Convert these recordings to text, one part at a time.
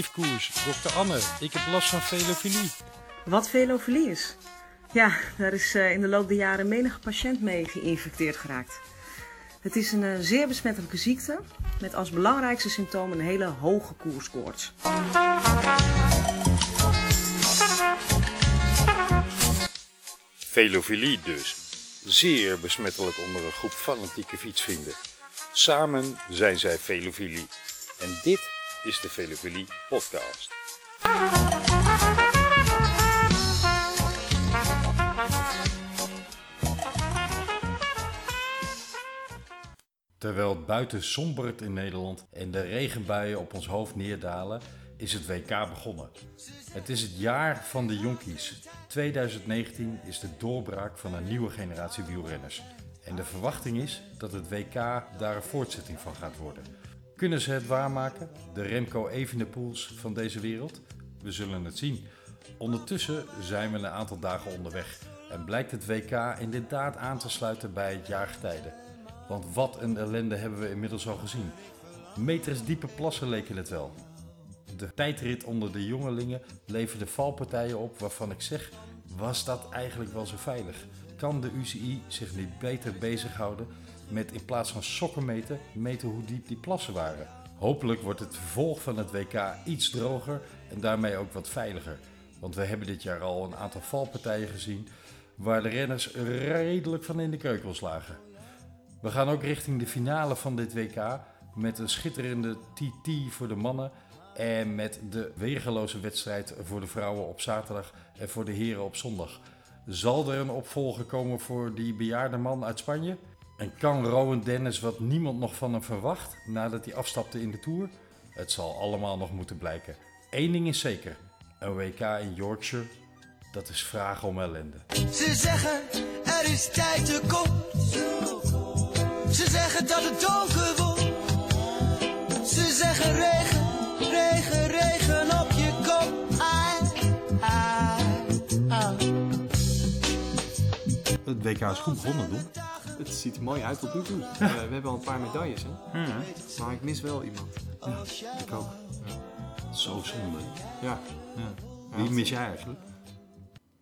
zweefkoers. Dokter Anne, ik heb last van velofilie. Wat velofilie is? Ja, daar is eh, in de loop der jaren menige patiënt mee geïnfecteerd geraakt. Het is een eh, zeer besmettelijke ziekte met als belangrijkste symptoom een hele hoge koerskoorts. Velofilie dus. Zeer besmettelijk onder een groep fanatieke fietsvrienden. Samen zijn zij velofilie. En dit is de Velofilie podcast. Terwijl het buiten sombert in Nederland en de regenbuien op ons hoofd neerdalen, is het WK begonnen. Het is het jaar van de jonkies. 2019 is de doorbraak van een nieuwe generatie wielrenners. En de verwachting is dat het WK daar een voortzetting van gaat worden. Kunnen ze het waarmaken? De Remco Evenepoels van deze wereld? We zullen het zien. Ondertussen zijn we een aantal dagen onderweg en blijkt het WK inderdaad aan te sluiten bij het jaargetijde. Want wat een ellende hebben we inmiddels al gezien. Meters diepe plassen leken het wel. De tijdrit onder de jongelingen leverde valpartijen op waarvan ik zeg, was dat eigenlijk wel zo veilig? Kan de UCI zich niet beter bezighouden met in plaats van sokken meten, meten hoe diep die plassen waren? Hopelijk wordt het vervolg van het WK iets droger en daarmee ook wat veiliger. Want we hebben dit jaar al een aantal valpartijen gezien waar de renners redelijk van in de keuken slagen. We gaan ook richting de finale van dit WK met een schitterende TT voor de mannen en met de weergeloze wedstrijd voor de vrouwen op zaterdag en voor de heren op zondag. Zal er een opvolger komen voor die bejaarde man uit Spanje? En kan Rowan Dennis wat niemand nog van hem verwacht nadat hij afstapte in de Tour? Het zal allemaal nog moeten blijken. Eén ding is zeker, een WK in Yorkshire, dat is vragen om ellende. Ze zeggen er is tijd te kort. Ze zeggen dat het donker wordt. Ze zeggen regen, regen, regen op je kop. Ai, ai, ai. Het WK is goed begonnen, doen. Het ziet er mooi uit tot nu toe. Eh, we hebben al een paar medailles, hè? Maar ik mis wel iemand. Ik ook. Zo zonde. Ja, Ja. Ja, Wie mis jij eigenlijk?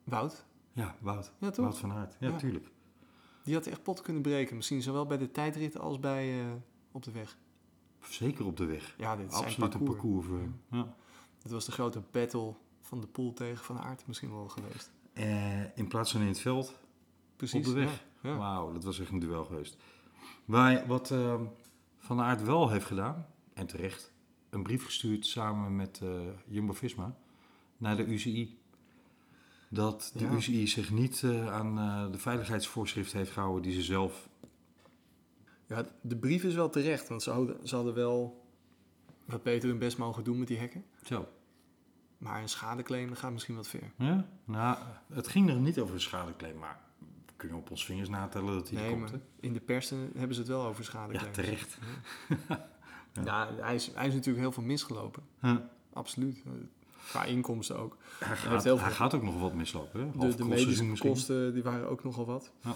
Wout. Ja, Wout. Ja, toch? Wout van Aert. Ja, Ja. tuurlijk. Die had echt pot kunnen breken. Misschien zowel bij de tijdrit als bij eh, op de weg. Zeker op de weg. Ja, dit is Absoluut een parcours. parcours. voor- Ja. Het was de grote battle van de pool tegen Van Aert misschien wel geweest. Eh, in plaats van in het veld, Precies. op de weg. Ja, ja. Wauw, dat was echt een duel geweest. Waar, wat ehm, Van Aert wel heeft gedaan, en terecht, een brief gestuurd samen met eh, Jumbo-Visma naar de UCI. Dat de Ja. UCI zich niet eh, aan eh, de veiligheidsvoorschriften heeft gehouden die ze zelf... Ja, de brief is wel terecht. Want ze hadden, ze hadden wel wat beter hun best mogen doen met die hekken. Zo. Maar een schadeclaim gaat misschien wat ver. Ja? Nou, het ging er niet over een schadeclaim, maar we kunnen op ons vingers natellen dat hij Nee, komt. hè? in de pers hebben ze het wel over Ja, schadeclaims. terecht. Ja, hij is, hij is natuurlijk heel veel misgelopen. Ja. Absoluut. Eh, Qua inkomsten ook. Hij, gaat, hij veel- gaat ook nog wat mislopen. Hè? De, Half de crossseizoen medische kosten die waren ook nogal wat. Ja.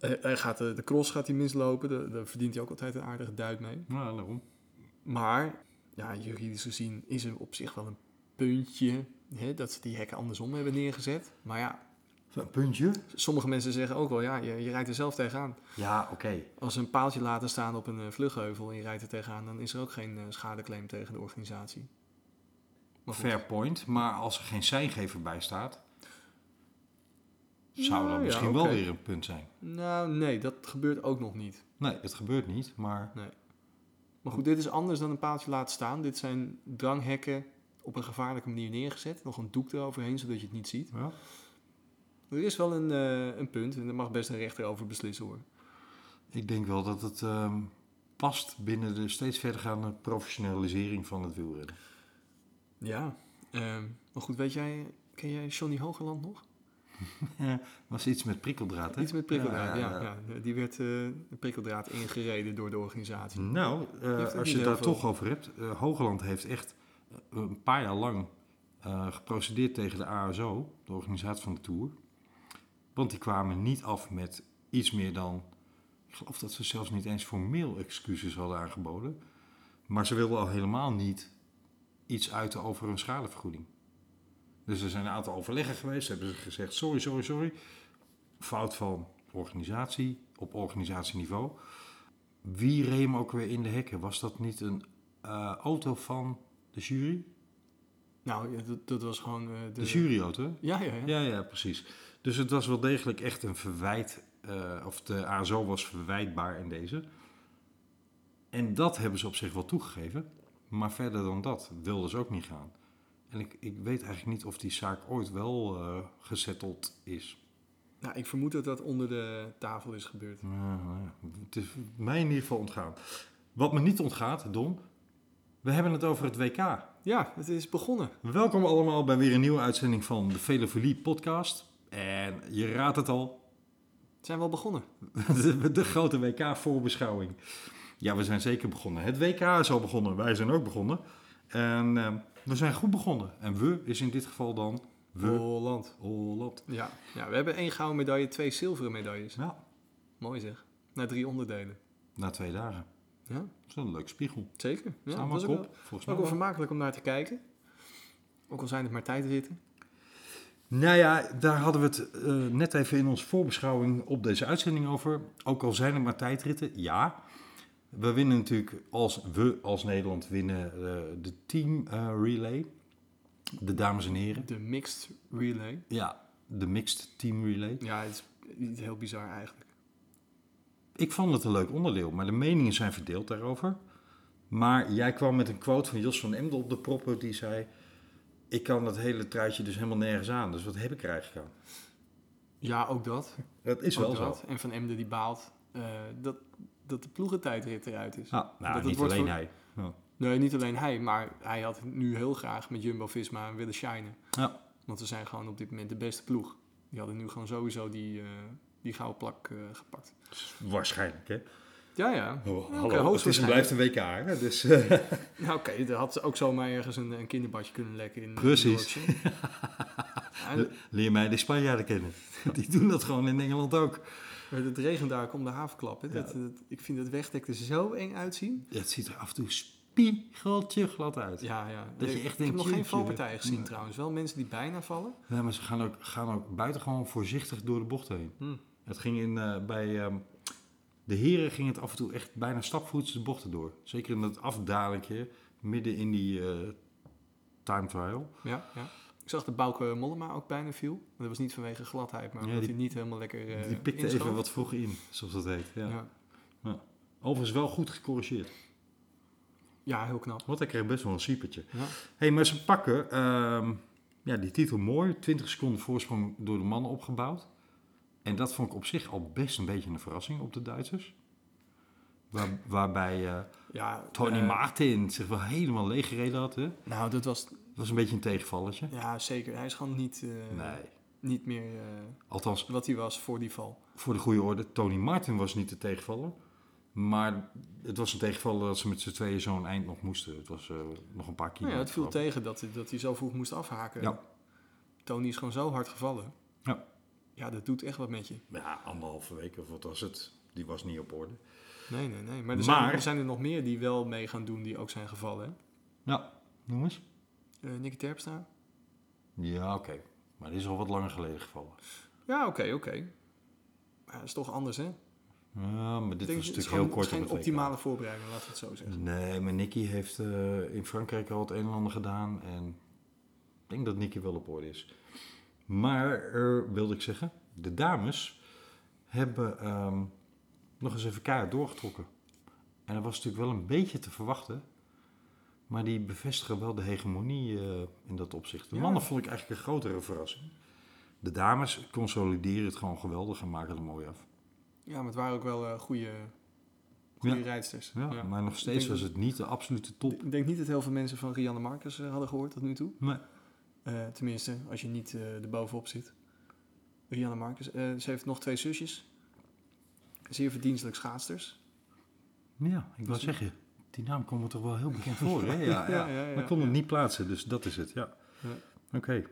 Eh, Hij gaat, de, de cross gaat hij mislopen. De- Daar verdient hij ook altijd een aardige duit mee. Ja, daarom. Maar ja, juridisch gezien is er op zich wel een puntje hè, dat ze die hekken andersom hebben neergezet. Maar ja, Een puntje? sommige mensen zeggen ook wel, ja, je, je rijdt er zelf tegenaan. Ja, oké. Als ze een paaltje laten staan op een eh, vluchtheuvel en je rijdt er tegenaan, dan is er ook geen eh, schadeclaim tegen de organisatie. Maar goed. Fair point. Maar als er geen seingever bij staat, zou Nou, dat ja, misschien wel weer een punt zijn. Nou, nee, dat gebeurt ook nog niet. Nee, het gebeurt niet, maar Maar goed, dit is anders dan een paaltje laten staan. Dit zijn dranghekken op een gevaarlijke manier neergezet. Nog een doek eroverheen, zodat je het niet ziet. ja. Er is wel een, eh, een punt en daar mag best een rechter over beslissen hoor. ik denk wel dat het ehm, past binnen de steeds verdergaande professionalisering van het wielrennen. Ja. ehm, maar goed, weet jij, ken jij Johnny Hogeland nog? was iets met prikkeldraad, hè? Iets met prikkeldraad, ja. Ja, ja, ja. Die werd de prikkeldraad ingereden door de organisatie. Nou, eh, als je het daar veel. toch over hebt. Hogeland heeft echt een paar jaar lang geprocedeerd tegen de ASO, de organisatie van de Tour. Want die kwamen niet af met iets meer dan... Ik geloof dat ze zelfs niet eens formeel excuses hadden aangeboden. Maar ze wilden al helemaal niet iets uiten over een schadevergoeding. Dus er zijn een aantal overleggen geweest. Hebben ze gezegd: sorry, sorry, sorry. Fout van organisatie op organisatieniveau. Wie reed hem ook weer in de hekken? Was dat niet een eh, auto van de jury? Nou, dat, dat was gewoon eh, de... De juryauto? Ja, ja, ja. Ja, ja, precies. Dus het was wel degelijk echt een verwijt, eh, of de ASO was verwijtbaar in deze. En dat hebben ze op zich wel toegegeven, maar verder dan dat wilden ze ook niet gaan. En ik, ik weet eigenlijk niet of die zaak ooit wel eh gesetteld is. Nou, ik vermoed dat dat onder de tafel is gebeurd. Nou, nou ja, het is mij in ieder geval ontgaan. Wat me niet ontgaat, Don, we hebben het over het WK. Ja, het is begonnen. Welkom allemaal bij weer een nieuwe uitzending van de Velofilie podcast. En je raadt het al, Zijn we al begonnen? De, de grote WK-voorbeschouwing. Ja, we zijn zeker begonnen. Het WK is al begonnen. Wij zijn ook begonnen. En eh, we zijn goed begonnen. En we is in dit geval dan we. Holland. Holland. Ja. ja, we hebben één gouden medaille, twee zilveren medailles. Ja, Mooi zeg. Na drie onderdelen. na twee dagen. Ja, Dat is wel een leuk spiegel. zeker. Ja, dat is ook op, wel, volgens ook mij. wel wel. vermakelijk om naar te kijken. Ook al zijn het maar tijdritten. Nou ja, daar hadden we het eh, net even in onze voorbeschouwing op deze uitzending over. Ook al zijn er maar tijdritten, ja. We winnen natuurlijk, als we als Nederland winnen, eh, de team eh, relay. De dames en heren. De mixed relay. Ja, de mixed team relay. Ja, het is niet heel bizar eigenlijk. Ik vond het een leuk onderdeel, maar de meningen zijn verdeeld daarover. Maar jij kwam met een quote van Jos van Emden op de proppen die zei... Ik kan dat hele truitje dus helemaal nergens aan, dus wat heb ik er eigenlijk aan? Ja, ook dat. Dat is wel Ook zo. dat. En Van Emden die baalt eh, dat, dat de ploegentijdrit eruit is. Nou, nou Dat niet alleen voor- hij. Ja. Nee, niet alleen hij, maar hij had nu heel graag met Jumbo-Visma willen shinen. Ja. Want ze zijn gewoon op dit moment de beste ploeg. Die hadden nu gewoon sowieso die, eh, die gouden plak eh, gepakt. Waarschijnlijk, hè? Ja, ja. Oh, hallo, het is en blijft een WK, hè? Dus, eh, Nou, Oké, er had ook zomaar ergens een, een kinderbadje kunnen lekken in Precies. in leer mij de Spanjaarden kennen. Die doen dat gewoon in Engeland ook. het regent daar om de havenklap. Hè. Dat, dat- ik vind het wegdek er zo eng uitzien. Ja, het ziet er af en toe spiegeltje glad uit. Ja, ja. Dat je ik echt heb nog geen valpartijen gezien nee. trouwens. Wel mensen die bijna vallen. Ja, maar ze gaan ook, gaan ook buitengewoon voorzichtig door de bocht heen. Hm. Het ging in, eh, bij ehm, de heren ging het af en toe echt bijna stapvoets de bochten door. Zeker in dat afdalingje, midden in die eh, time trial. Ja, ja. Ik zag dat Bouke Mollema ook bijna viel. Dat was niet vanwege gladheid, maar Ja, omdat die- hij niet helemaal lekker eh die pikte inschoof. even wat vroeg in, zoals dat heet. Ja. Ja. Overigens wel goed gecorrigeerd. ja, heel knap. Want hij kreeg best wel een siepertje. Ja. hey, maar ze pakken ehm, ja, die titel mooi. 20 seconden voorsprong door de mannen opgebouwd. En dat vond ik op zich al best een beetje een verrassing op de Duitsers. Waar, waarbij eh, Ja, Tony eh, Martin zich wel helemaal leeggereden had. Hè? Nou, dat was... Dat was een beetje een tegenvalletje. Ja, zeker. Hij is gewoon niet, eh, Nee. niet meer Althans, wat hij was voor die val. voor de goede orde, Tony Martin was niet de tegenvaller. Maar het was een tegenvaller dat ze met z'n tweeën zo'n eind nog moesten. Het was nog een paar kilometer. ja, het viel tegen dat, hij- dat hij zo vroeg moest afhaken. Ja. Tony is gewoon zo hard gevallen. Ja. Dat doet echt wat met je. Ja, anderhalve week of wat was het. Die was niet op orde. Nee, nee, nee. Maar er, Maar- Zijn, er zijn er nog meer die wel mee gaan doen, die ook zijn gevallen. Hè? Ja, noem eens. Eh, Nicky Terpstra? Ja, oké. Maar die is al wat langer geleden gevallen. Ja, oké, oké. Maar dat is toch anders, hè? Ja, maar dit denk, was is natuurlijk heel kort het is op geen optimale voorbereiding, laten we het zo zeggen. Nee, maar Nicky heeft eh, in Frankrijk al het een en ander gedaan. En ik denk dat Nicky wel op orde is. Maar, er wilde ik zeggen, de dames hebben ehm, nog eens even keihard doorgetrokken. En dat was natuurlijk wel een beetje te verwachten. Maar die bevestigen wel de hegemonie eh, in dat opzicht. De Ja. mannen vond ik eigenlijk een grotere verrassing. De dames consolideren het gewoon geweldig en maken het mooi af. Ja, maar het waren ook wel eh goede, goede Ja. rijdsters. Ja, Ja. maar nog steeds was het niet de absolute top. Ik denk niet dat heel veel mensen van Rianne Marcus eh, hadden gehoord tot nu toe. Nee. Eh, tenminste, als je niet eh er bovenop zit. Rianne Marcus. eh, ze heeft nog twee zusjes. Zeer verdienstelijk schaatsters. Ja, ik wil zeggen, die naam komt me toch wel heel bekend voor, hè? Ja, ja. Ja, maar ik kon ja. niet plaatsen, dus dat is het, ja. Ja. Oké.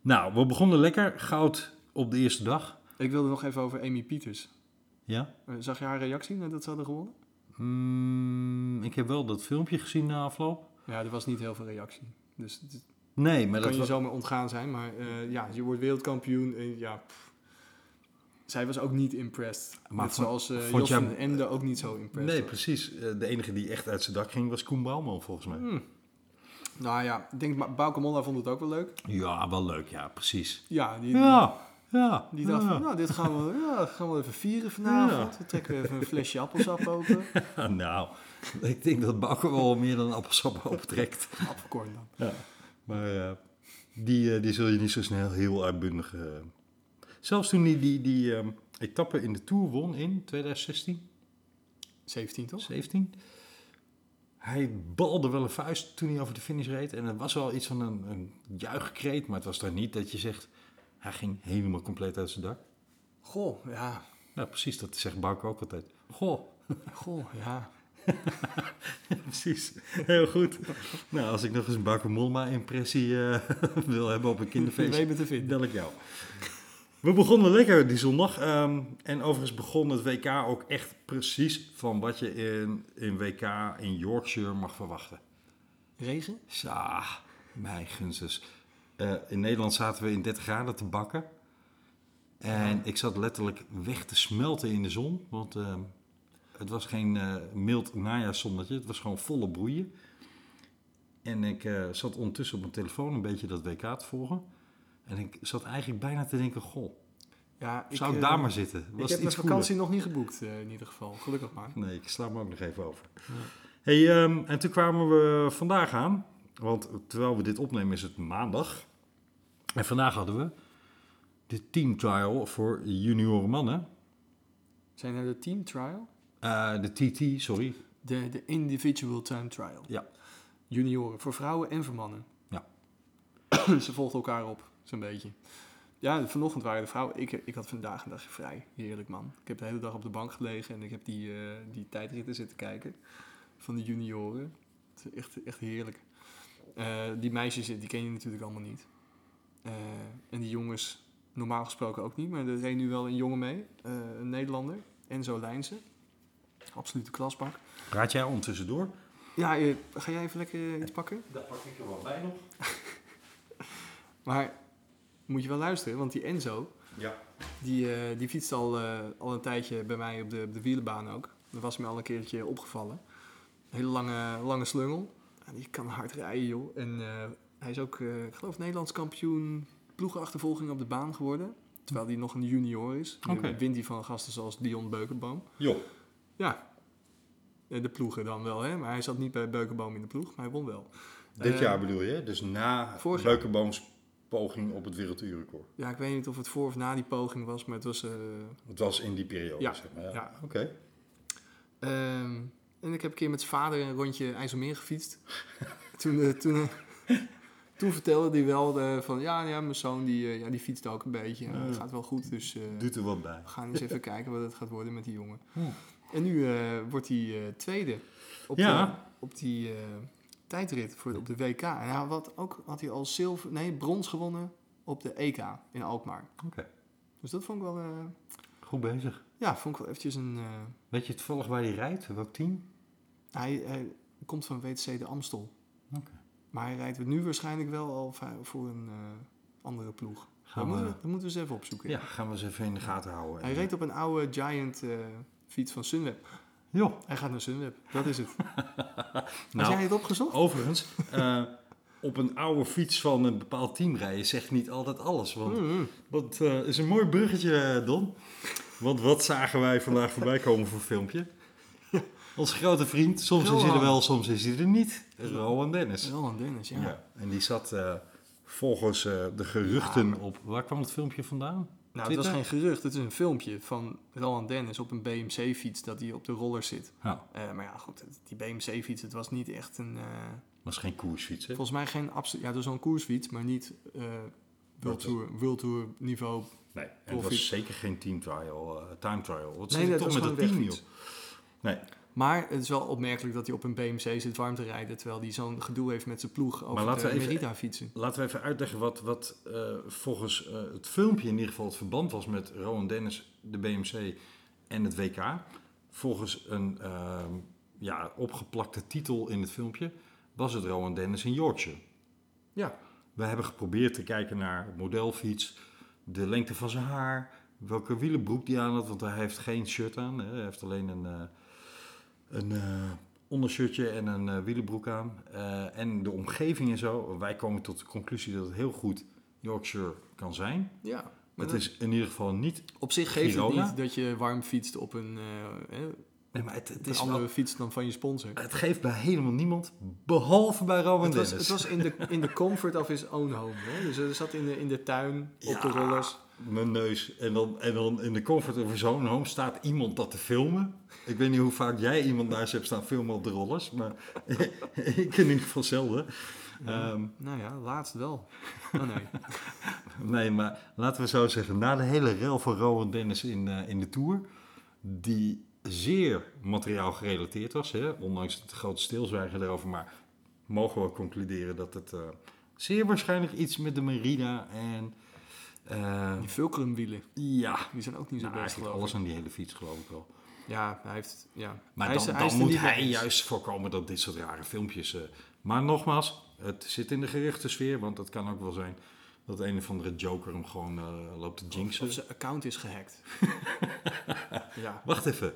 Nou, we begonnen lekker. Goud op de eerste dag. Ik wilde nog even over Amy Pieters. Ja. Eh, zag je haar reactie nadat ze hadden gewonnen? Mm, ik heb wel dat filmpje gezien na afloop. Ja, er was niet heel veel reactie. Dus het Nee, maar kan dat je was... zomaar ontgaan zijn. Maar eh, ja, je wordt wereldkampioen. En ja, pff. zij was ook niet impressed. Maar Net zoals Jos jij- van Ende ook niet zo impressed. Nee, precies. Eh, De enige die echt uit zijn dak ging was Koen Bouwman, volgens mij. Hmm. Nou ja, ik denk Bauke Molla vond het ook wel leuk. Ja, wel leuk, ja, precies. Ja, die, Ja, ja. die dacht ja. van, nou, dit gaan we, ja, gaan we even vieren vanavond. We trekken even een flesje appelsap open. nou, ik denk dat Bauke wel meer dan appelsap optrekt. Appelkorn dan. Ja. Maar eh, die, eh, die zul je niet zo snel heel uitbundig... eh. Zelfs toen hij die, die ehm, etappe in de Tour won in 2016, 17 toch? 17... Hij balde wel een vuist toen hij over de finish reed. En het was wel iets van een, een juichkreet, maar het was dan niet dat je zegt... Hij ging helemaal compleet uit zijn dak. Goh, ja. Nou, precies, dat zegt Bauke ook altijd. Goh, Goh, ja. precies. Heel goed. Nou, als ik nog eens een Bauke Mollema-impressie eh, wil hebben op een kinderfeest, weet me te vinden. bel ik jou. We begonnen lekker die zondag. ehm, en overigens begon het WK ook echt precies van wat je in, in WK in Yorkshire mag verwachten. Regen? Sa, mijn gunstens. Eh, in Nederland zaten we in 30 graden te bakken. En ik zat letterlijk weg te smelten in de zon. Want ehm, het was geen eh, mild najaarszonnetje. Het was gewoon volle broeien. En ik eh, zat ondertussen op mijn telefoon een beetje dat WK te volgen. En ik zat eigenlijk bijna te denken, goh, Ja, zou ik eh, daar maar zitten? Was ik heb mijn vakantie nog niet geboekt, in ieder geval. Gelukkig maar. Nee, ik sla hem ook nog even over. Hey, ehm, en toen kwamen we vandaag aan, want terwijl we dit opnemen is het maandag. En vandaag hadden we de team trial voor junioren mannen. Zijn er de team trial? Eh, de TT, sorry. De, de individual time trial. Ja. Junioren, voor vrouwen en voor mannen. Ja. Ze volgden elkaar op, zo'n beetje. Ja, vanochtend waren de vrouwen. Ik, ik had vandaag een dagje vrij. Heerlijk man. Ik heb de hele dag op de bank gelegen en ik heb die, eh, die tijdritten zitten kijken. Van de junioren. Het is echt, echt heerlijk. Eh, die meisjes, die ken je natuurlijk allemaal niet. En die jongens, normaal gesproken ook niet. Maar er reed nu wel een jongen mee. een Nederlander. Enzo Lijnsen. Absolute klasbak. Praat jij ondertussen door? Ja, eh, ga jij even lekker iets pakken? Daar pak ik er wel bij nog. Maar moet je wel luisteren, want die Enzo, Ja. die, eh, die fietst al, eh, al een tijdje bij mij op de, op de wielenbaan ook. Dat was me al een keertje opgevallen. Een hele lange, lange slungel. En die kan hard rijden, joh. En eh, hij is ook, eh, ik geloof, Nederlands kampioen ploegenachtervolging op de baan geworden. Terwijl hij nog een junior is. Oké. wint hij van gasten zoals Dion Beukenboom. Joh. Ja, Eh, de ploegen dan wel, hè. Maar hij zat niet bij Beukenboom in de ploeg, maar hij won wel. Dit Eh, jaar bedoel je? Dus na. Beukenbooms poging op het werelduurrecord. Ja, ik weet niet of het voor of na die poging was, maar het was... eh, Het was in die periode, Ja, zeg maar. Ja. ja. Oké. Ehm, en ik heb een keer met zijn vader een rondje IJsselmeer gefietst. toen, toen, toen vertelde hij wel van, ja, ja, mijn zoon die, ja, die fietst ook een beetje. Het gaat wel goed, dus Doet er wat bij. we gaan eens even kijken wat het gaat worden met die jongen. Hmm. En nu eh, wordt hij eh, tweede op, Ja. de, op die eh, tijdrit voor, op de WK. En hij had, ook, had hij al zilver, nee, brons gewonnen op de EK in Alkmaar. Oké. Dus dat vond ik wel, Goed bezig. ja, vond ik wel eventjes een... Weet je toevallig waar hij rijdt? Welk team? Hij, hij komt van WTC de Amstel. Oké. Maar hij rijdt nu waarschijnlijk wel al voor een andere ploeg. Dat Gaan moeten, we, we, dat moeten we eens even opzoeken. ja, gaan we eens even in de gaten houden. Hij reed op een oude Giant fiets van Sunweb. Joh. Hij gaat naar Sunweb, dat is het. Had Nou, jij het opgezocht? overigens, eh, op een oude fiets van een bepaald team rijden zegt niet altijd alles. Want Mm, dat eh, is een mooi bruggetje, eh, Don. Want wat zagen wij vandaag voorbij komen voor een filmpje? Onze grote vriend, soms is hij er Rowan. wel, soms is hij er niet. Rowan Dennis. Roland Dennis, ja. Ja. En die zat eh, volgens eh, de geruchten op... Waar kwam het filmpje vandaan? Nou, het was geen gerucht. Het is een filmpje van Roland Dennis op een BMC-fiets dat hij op de roller zit. Ja, Eh, maar ja, goed, die BMC-fiets, het was niet echt een... eh, was geen koersfiets, hè? volgens mij geen absoluut... Ja, het was wel een koersfiets, maar niet eh World, Tour, World Tour niveau Nee, en het was zeker geen team trial, time trial. Wat Nee, dat toch met dat gewoon team. Nee, Maar het is wel opmerkelijk dat hij op een BMC zit warm te rijden, terwijl hij zo'n gedoe heeft met zijn ploeg over laten de we even- Merida fietsen. laten we even uitleggen wat, wat eh, volgens eh, het filmpje in ieder geval het verband was met Rowan Dennis, de BMC en het WK. Volgens een ehm, ja, opgeplakte titel in het filmpje was het Rowan Dennis in Yorkshire. Ja. We hebben geprobeerd te kijken naar modelfiets, de lengte van zijn haar, welke wielenbroek die aan had, want hij heeft geen shirt aan. Hè. Hij heeft alleen een, eh, een eh, ondershirtje en een eh, wielenbroek aan. Eh, en de omgeving en zo. Wij komen tot de conclusie dat het heel goed Yorkshire kan zijn. Ja. Maar Het is in ieder geval niet... op zich geeft Girona? het niet dat je warm fietst op een, eh, Nee, maar het, het is andere wel- fiets dan van je sponsor. Het geeft bij helemaal niemand, behalve bij Rowan Het was, Dennis. het was in de, in de comfort of his own home. Hè? Dus hij zat in de, in de tuin, op de rollers. Mijn neus. En dan, en dan in de comfort of zo'n home staat iemand dat te filmen. Ik weet niet hoe vaak jij iemand naast hebt staan filmen op de rollers. Maar ik in ieder geval zelden. Ehm, Nou ja, laatst wel. Oh nee. nee, maar laten we zo zeggen. Na de hele rel van Rowan Dennis in, eh, in de Tour. Die zeer materiaal gerelateerd was. Hè? Ondanks het grote stilzwijgen erover. Maar mogen we concluderen dat het eh, zeer waarschijnlijk iets met de Merida en... eh, Die fulcrumwielen, ja, die zijn ook niet zo nou, best eigenlijk geloof alles aan die hele fiets geloof ik wel. Ja, hij heeft... Ja. Maar hij is- dan, hij is dan moet hij juist voorkomen dat dit soort rare filmpjes... eh, maar nogmaals, het zit in de gerichte sfeer, want het kan ook wel zijn... dat een of andere joker hem gewoon eh, loopt te jinxen. Of zijn account is gehackt. ja. Wacht even,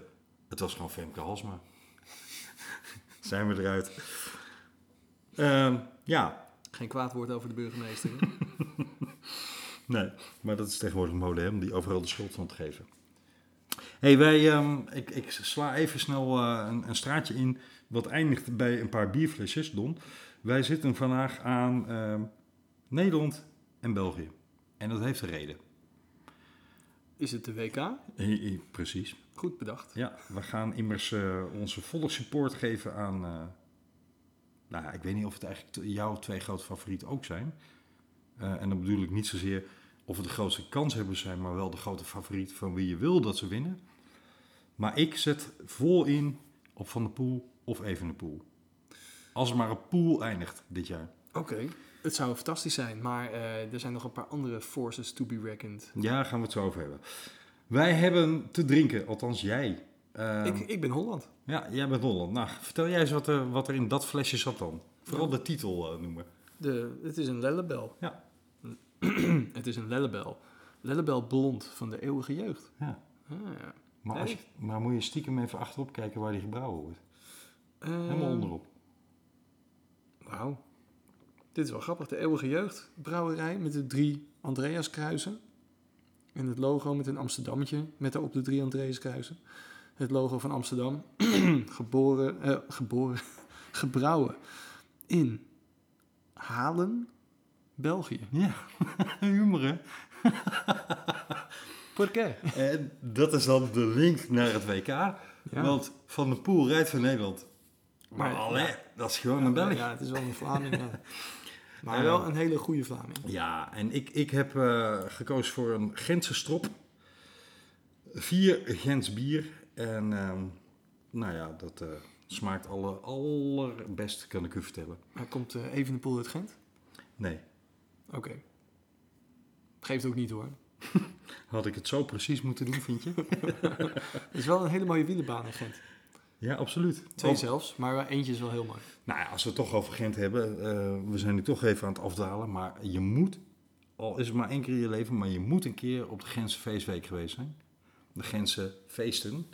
het was gewoon Femke Halsma. zijn we eruit. Ehm, ja, Geen kwaad woord over de burgemeester. nee, maar dat is tegenwoordig mode hè, om die overal de schuld van te geven. hey, wij, ehm, ik, ik sla even snel eh, een, een straatje in wat eindigt bij een paar bierflesjes, Don. Wij zitten vandaag aan ehm, Nederland en België. En dat heeft een reden. Is het de WK? Precies. Goed bedacht. Ja, we gaan immers eh, onze volle support geven aan... eh, nou, ja, ik weet niet of het eigenlijk jouw twee grote favorieten ook zijn. En dan bedoel ik niet zozeer of het de grootste kanshebbers zijn... maar wel de grote favoriet van wie je wil dat ze winnen. Maar ik zet vol in op Van der Poel of Evenepoel. Als er maar een pool eindigt dit jaar. Oké. Het zou fantastisch zijn, maar eh, er zijn nog een paar andere forces to be reckoned. Ja, daar gaan we het zo over hebben. Wij hebben te drinken, althans jij. Ehm, ik, ik ben Holland. Ja, jij bent Holland. Nou, vertel jij eens wat er, wat er in dat flesje zat dan. Vooral de titel eh, noemen. De, het is een lellebel. Ja. het is een lellebel. Lellebel blond van de eeuwige jeugd. Ja. Ah, ja. Maar, als je, maar moet je stiekem even achterop kijken waar die gebrouwen wordt. Ehm, Helemaal onderop. Wauw. Dit is wel grappig. De eeuwige jeugd brouwerij met de drie Andreas kruisen. En het logo met een Amsterdammetje met daarop de drie Andreas kruisen. Het logo van Amsterdam. geboren, eh, geboren, gebrouwen in Halen, België. Ja, humor hè. En dat is dan de link naar het WK. Ja. Want Van der Poel rijdt voor Nederland. Maar Maar- allee, dat is gewoon een Belg. Ja, het is wel een Vlaming. ja. Maar wel een hele goede Vlaming. Ja, en ik, ik heb eh, gekozen voor een Gentse strop. Vier Gens bier. En ehm, nou ja, dat eh, smaakt alle, allerbest, kan ik u vertellen. Hij komt eh Evenepoel uit Gent. Nee, Oké. Geeft ook niet hoor. had ik het zo precies moeten doen, vind je? Het is wel een hele mooie wielenbaan in Gent. ja, absoluut. Twee Oh, zelfs, maar wel eentje is wel heel mooi. nou ja, als we het toch over Gent hebben. eh, we zijn nu toch even aan het afdalen. Maar je moet, al is het maar één keer in je leven... maar je moet een keer op de Gentse feestweek geweest zijn. De Gentse feesten.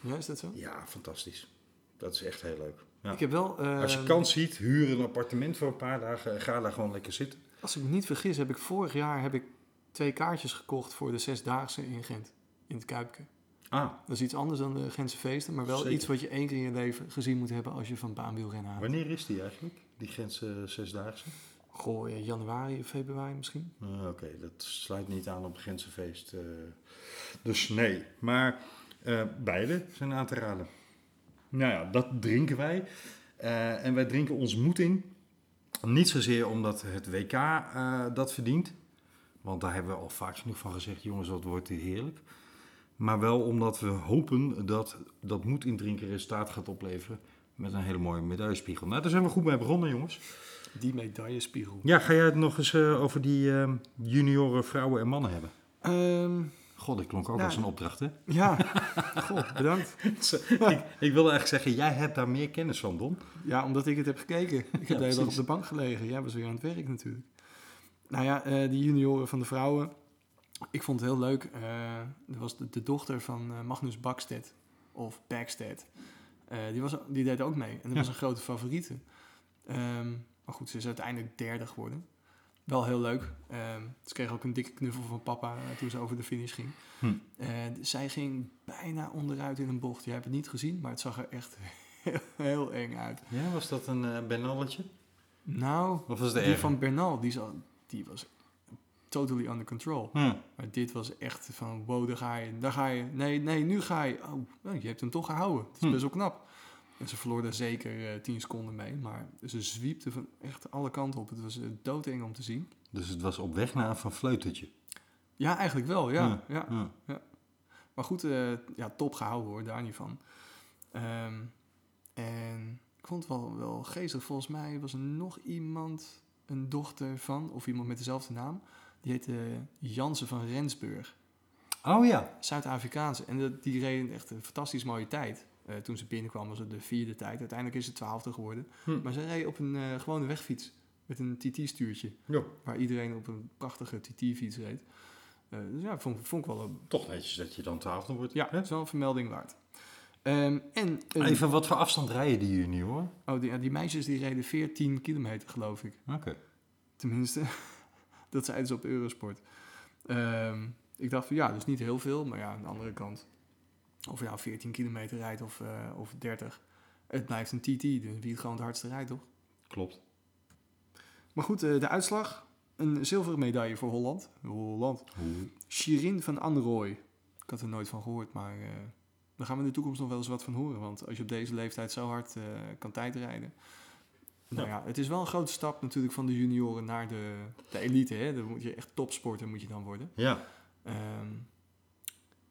Ja, is dat zo? Ja, fantastisch. Dat is echt heel leuk. Ja. Ik heb wel... eh, Als je kans ziet, huur een appartement voor een paar dagen en ga daar gewoon lekker zitten. Als ik me niet vergis, heb ik vorig jaar heb ik twee kaartjes gekocht voor de Zesdaagse in Gent. In het Kuipke. Ah, Dat is iets anders dan de Gentse feesten, maar wel Zeker. iets wat je één keer in je leven gezien moet hebben als je van baanwielrennen houdt. wanneer is die eigenlijk? Die Gentse zesdaagse? Goh, ja, januari of februari misschien. Ah, Oké, dat sluit niet aan op Gentse feest. eh. dus nee, maar eh, beide zijn aan te raden. Nou ja, dat drinken wij. Eh, en wij drinken ons moed in. Niet zozeer omdat het WK eh, dat verdient. Want daar hebben we al vaak genoeg van gezegd, jongens, dat wordt hier heerlijk. Maar wel omdat we hopen dat dat moed in drinken resultaat gaat opleveren met een hele mooie medaillespiegel. Nou, daar zijn we goed mee begonnen, jongens. Die medaillespiegel. Ja, ga jij het nog eens eh, over die eh, junioren vrouwen en mannen hebben? Ehm, God, dat klonk ook Ja. als een opdracht, hè? Ja, goh, bedankt. ik, ik wilde eigenlijk zeggen, jij hebt daar meer kennis van, Don. Ja, omdat ik het heb gekeken. Ik heb de hele dag op de bank gelegen. Jij was weer aan het werk natuurlijk. Nou ja, eh die junioren van de vrouwen. Ik vond het heel leuk. Eh er was de, de dochter van eh, Magnus Bakstedt. Of Backstedt. Die, was, die deed ook mee. En dat Ja. was een grote favoriete. Ehm, maar goed, ze is uiteindelijk derde geworden. Wel heel leuk. Ehm, ze kreeg ook een dikke knuffel van papa eh, toen ze over de finish ging. Hm. En zij ging bijna onderuit in een bocht. Jij hebt het niet gezien, maar het zag er echt heel, heel eng uit. Ja, was dat een eh Bernalletje? Nou, Of was die van Bernal, die, zal, die was totally under control. Hm. Maar dit was echt van, wow, daar ga je, daar ga je. Nee, nee, nu ga je. Oh, nou, je hebt hem toch gehouden. Het is Hm. best wel knap. En ze verloor daar zeker eh 10 seconden mee. Maar ze zwiepte van echt alle kanten op. Het was uh, doodeng om te zien. Dus het was op weg naar een van Vleutetje. Ja, eigenlijk wel, ja. ja. Hm. Maar goed, eh, ja, top gehouden hoor, daar niet van. Ehm, en ik vond het wel, wel geestig. Volgens mij was er nog iemand, een dochter van, of iemand met dezelfde naam. Die heette Jansen van Rensburg. Oh ja. Zuid-Afrikaanse. En dat- die reed echt een fantastisch mooie tijd. Eh, toen ze binnenkwam was het de vierde tijd. Uiteindelijk is ze twaalfde geworden. Hm. Maar ze reed op een eh, gewone wegfiets. Met een TT-stuurtje. Ja. Waar iedereen op een prachtige TT-fiets reed. Eh, dus ja, vond, vond ik wel een Toch netjes dat je dan twaalfde wordt. ja, dat is wel een vermelding waard. Ehm, en een- Even, wat voor afstand rijden die junioren? oh, die, ja, die meisjes die reden 14 kilometer, geloof ik. Oké. Tenminste, dat zeiden ze op Eurosport. Ehm, ik dacht van ja, dus niet heel veel, maar ja, aan de andere kant. Of nou 14 kilometer rijdt of, eh, of 30. Het blijft een TT, dus wie het gewoon het hardste rijdt, toch? Klopt. Maar goed, eh, de uitslag. Een zilveren medaille voor Holland. Holland. Shirin van Anrooy. Ik had er nooit van gehoord, maar eh, daar gaan we in de toekomst nog wel eens wat van horen. Want als je op deze leeftijd zo hard kan tijdrijden. Nou ja, het is wel een grote stap natuurlijk van de junioren naar de, de elite. Hè? Dan moet je echt topsporter moet je dan worden. Ja. Ehm,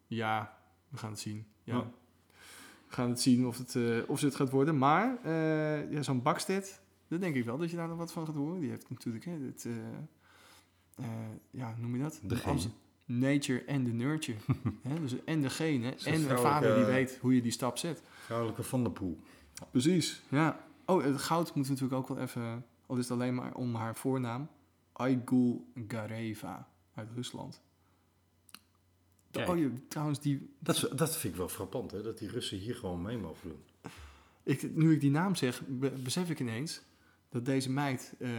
ja, we gaan het zien. Ja. Ja. We gaan het zien of, het, eh, of het gaat worden. Maar eh, ja, zo'n Bakstedt, dat denk ik wel dat je daar nog wat van gaat horen. Die heeft natuurlijk hè, het, eh, ja, noem je dat? De Nature en de nurture. hè? Dus, en de genen. Zo'n En een vrouwelijke- vader die weet hoe je die stap zet. Vrouwelijke Van der Poel. Precies, ja. Oh, het goud moeten we natuurlijk ook wel even... Al is het alleen maar om haar voornaam. Aigul Gareva uit Rusland. Kijk. Oh, je, trouwens, die, Dat, dat vind ik wel frappant, hè? Dat die Russen hier gewoon mee mogen doen. ik, nu ik die naam zeg, be- besef ik ineens... dat deze meid eh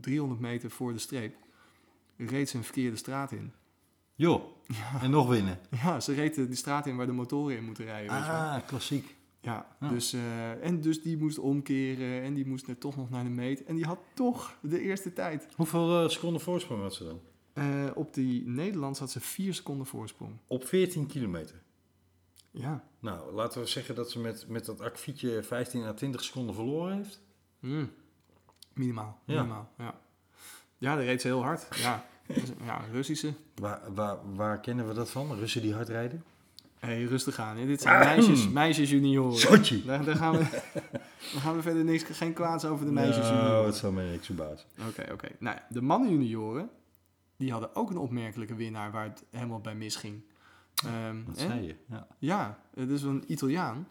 300 meter voor de streep... reed ze een verkeerde straat in. Joh. En nog winnen. Ja, ze reed de, die straat in waar de motoren in moeten rijden. weet je wel. Ah, klassiek. Ja, Ja. Dus, eh, en dus die moest omkeren en die moest er toch nog naar de meet. En die had toch de eerste tijd. Hoeveel eh, seconden voorsprong had ze dan? Eh, op die Nederlands had ze vier seconden voorsprong. Op 14 kilometer. Ja. Nou, laten we zeggen dat ze met, met dat akfietje 15 à 20 seconden verloren heeft. Hmm. Minimaal. Ja. Minimaal, ja. Ja, dat reed ze heel hard. Ja, ja Russische. Waar, waar, waar kennen we dat van? Russen die hard rijden? hey, rustig aan. Hè. Dit zijn meisjes, meisjes junioren. Daar, daar, gaan we, daar gaan we verder niks, geen kwaads over de meisjes Nou, junioren. het zou mij niks verbazen. Oké, oké. Nou, de mannen junioren, die hadden ook een opmerkelijke winnaar waar het helemaal bij misging. Ehm, Dat hè? zei je. Ja. Ja, het is een Italiaan.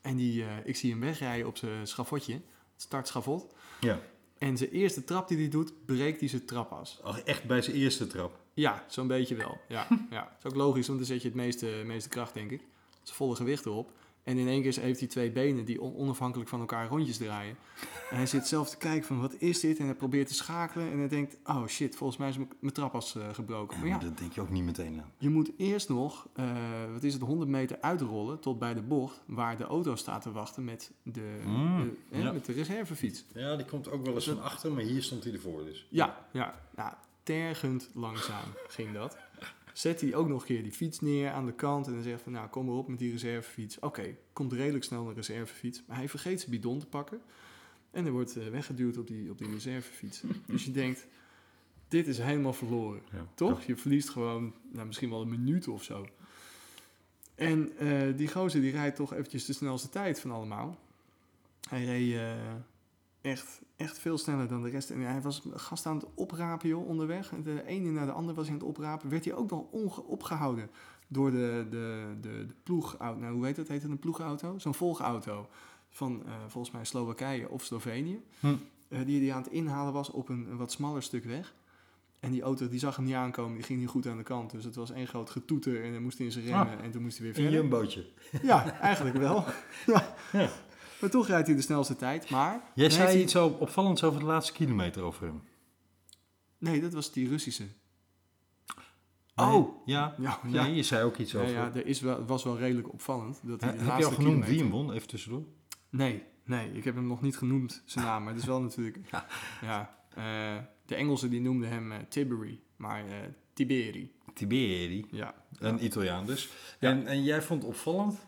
En die, eh, ik zie hem wegrijden op zijn schafotje, het startschafot. ja. En zijn eerste trap die hij doet, breekt hij zijn trapas. Ach, echt bij zijn eerste trap. Ja, zo'n beetje wel. Ja, ja. Dat is ook logisch, want dan zet je het meeste, meeste kracht, denk ik. Zijn volle gewicht erop. En in één keer heeft hij twee benen die on- onafhankelijk van elkaar rondjes draaien. En hij zit zelf te kijken van, wat is dit? En hij probeert te schakelen. En hij denkt, oh shit, volgens mij is mijn- trapas eh, gebroken. Maar ja, Dat denk je ook niet meteen aan. je moet eerst nog, eh, wat is het, 100 meter uitrollen tot bij de bocht waar de auto staat te wachten met de, Mm, de- hè, ja. met de reservefiets. Ja, die komt ook wel eens van achter, maar hier stond hij ervoor dus. Ja, ja, nou, tergend langzaam ging dat. Zet hij ook nog een keer die fiets neer aan de kant en dan zegt van, nou, kom maar op met die reservefiets. Oké, komt redelijk snel een reservefiets, maar hij vergeet zijn bidon te pakken en hij wordt eh, weggeduwd op die, op die reservefiets. dus je denkt, dit is helemaal verloren. Ja. Toch? Je verliest gewoon nou, misschien wel een minuut of zo. En eh, die gozer die rijdt toch eventjes de snelste tijd van allemaal. Hij reed echt, echt veel sneller dan de rest. En hij was gast aan het oprapen, joh, onderweg. De ene naar de ander was hij aan het oprapen. Werd hij ook nog opgehouden door de, de, de, de ploegauto. Nou, hoe heet dat? Heet het een ploegauto? Zo'n volgauto van eh, volgens mij Slowakije of Slovenië. Hm. Eh, die die aan het inhalen was op een, een wat smaller stuk weg. En die auto die zag hem niet aankomen, die ging niet goed aan de kant. Dus het was één groot getoeter en dan moest hij in zijn remmen en toen moest hij weer Een verder. jumbootje. Ja, eigenlijk wel. ja. Ja. Maar toch rijdt hij de snelste tijd. Maar Jij zei hij- iets zo opvallends over de laatste kilometer over hem. Nee, dat was die Russische. Nee? Oh! Ja? Ja, Nee, je zei ook iets over. ja, er is wel, was wel redelijk opvallend. Dat hij de heb je al genoemd wie hem won? Even tussendoor. Nee, nee, ik heb hem nog niet genoemd, zijn naam. Maar het is wel natuurlijk... Ja. ja eh, de Engelsen die noemden hem eh, Tiberi, maar eh, Tiberi. Tiberi, Ja. een Italiaan dus. En, en jij vond opvallend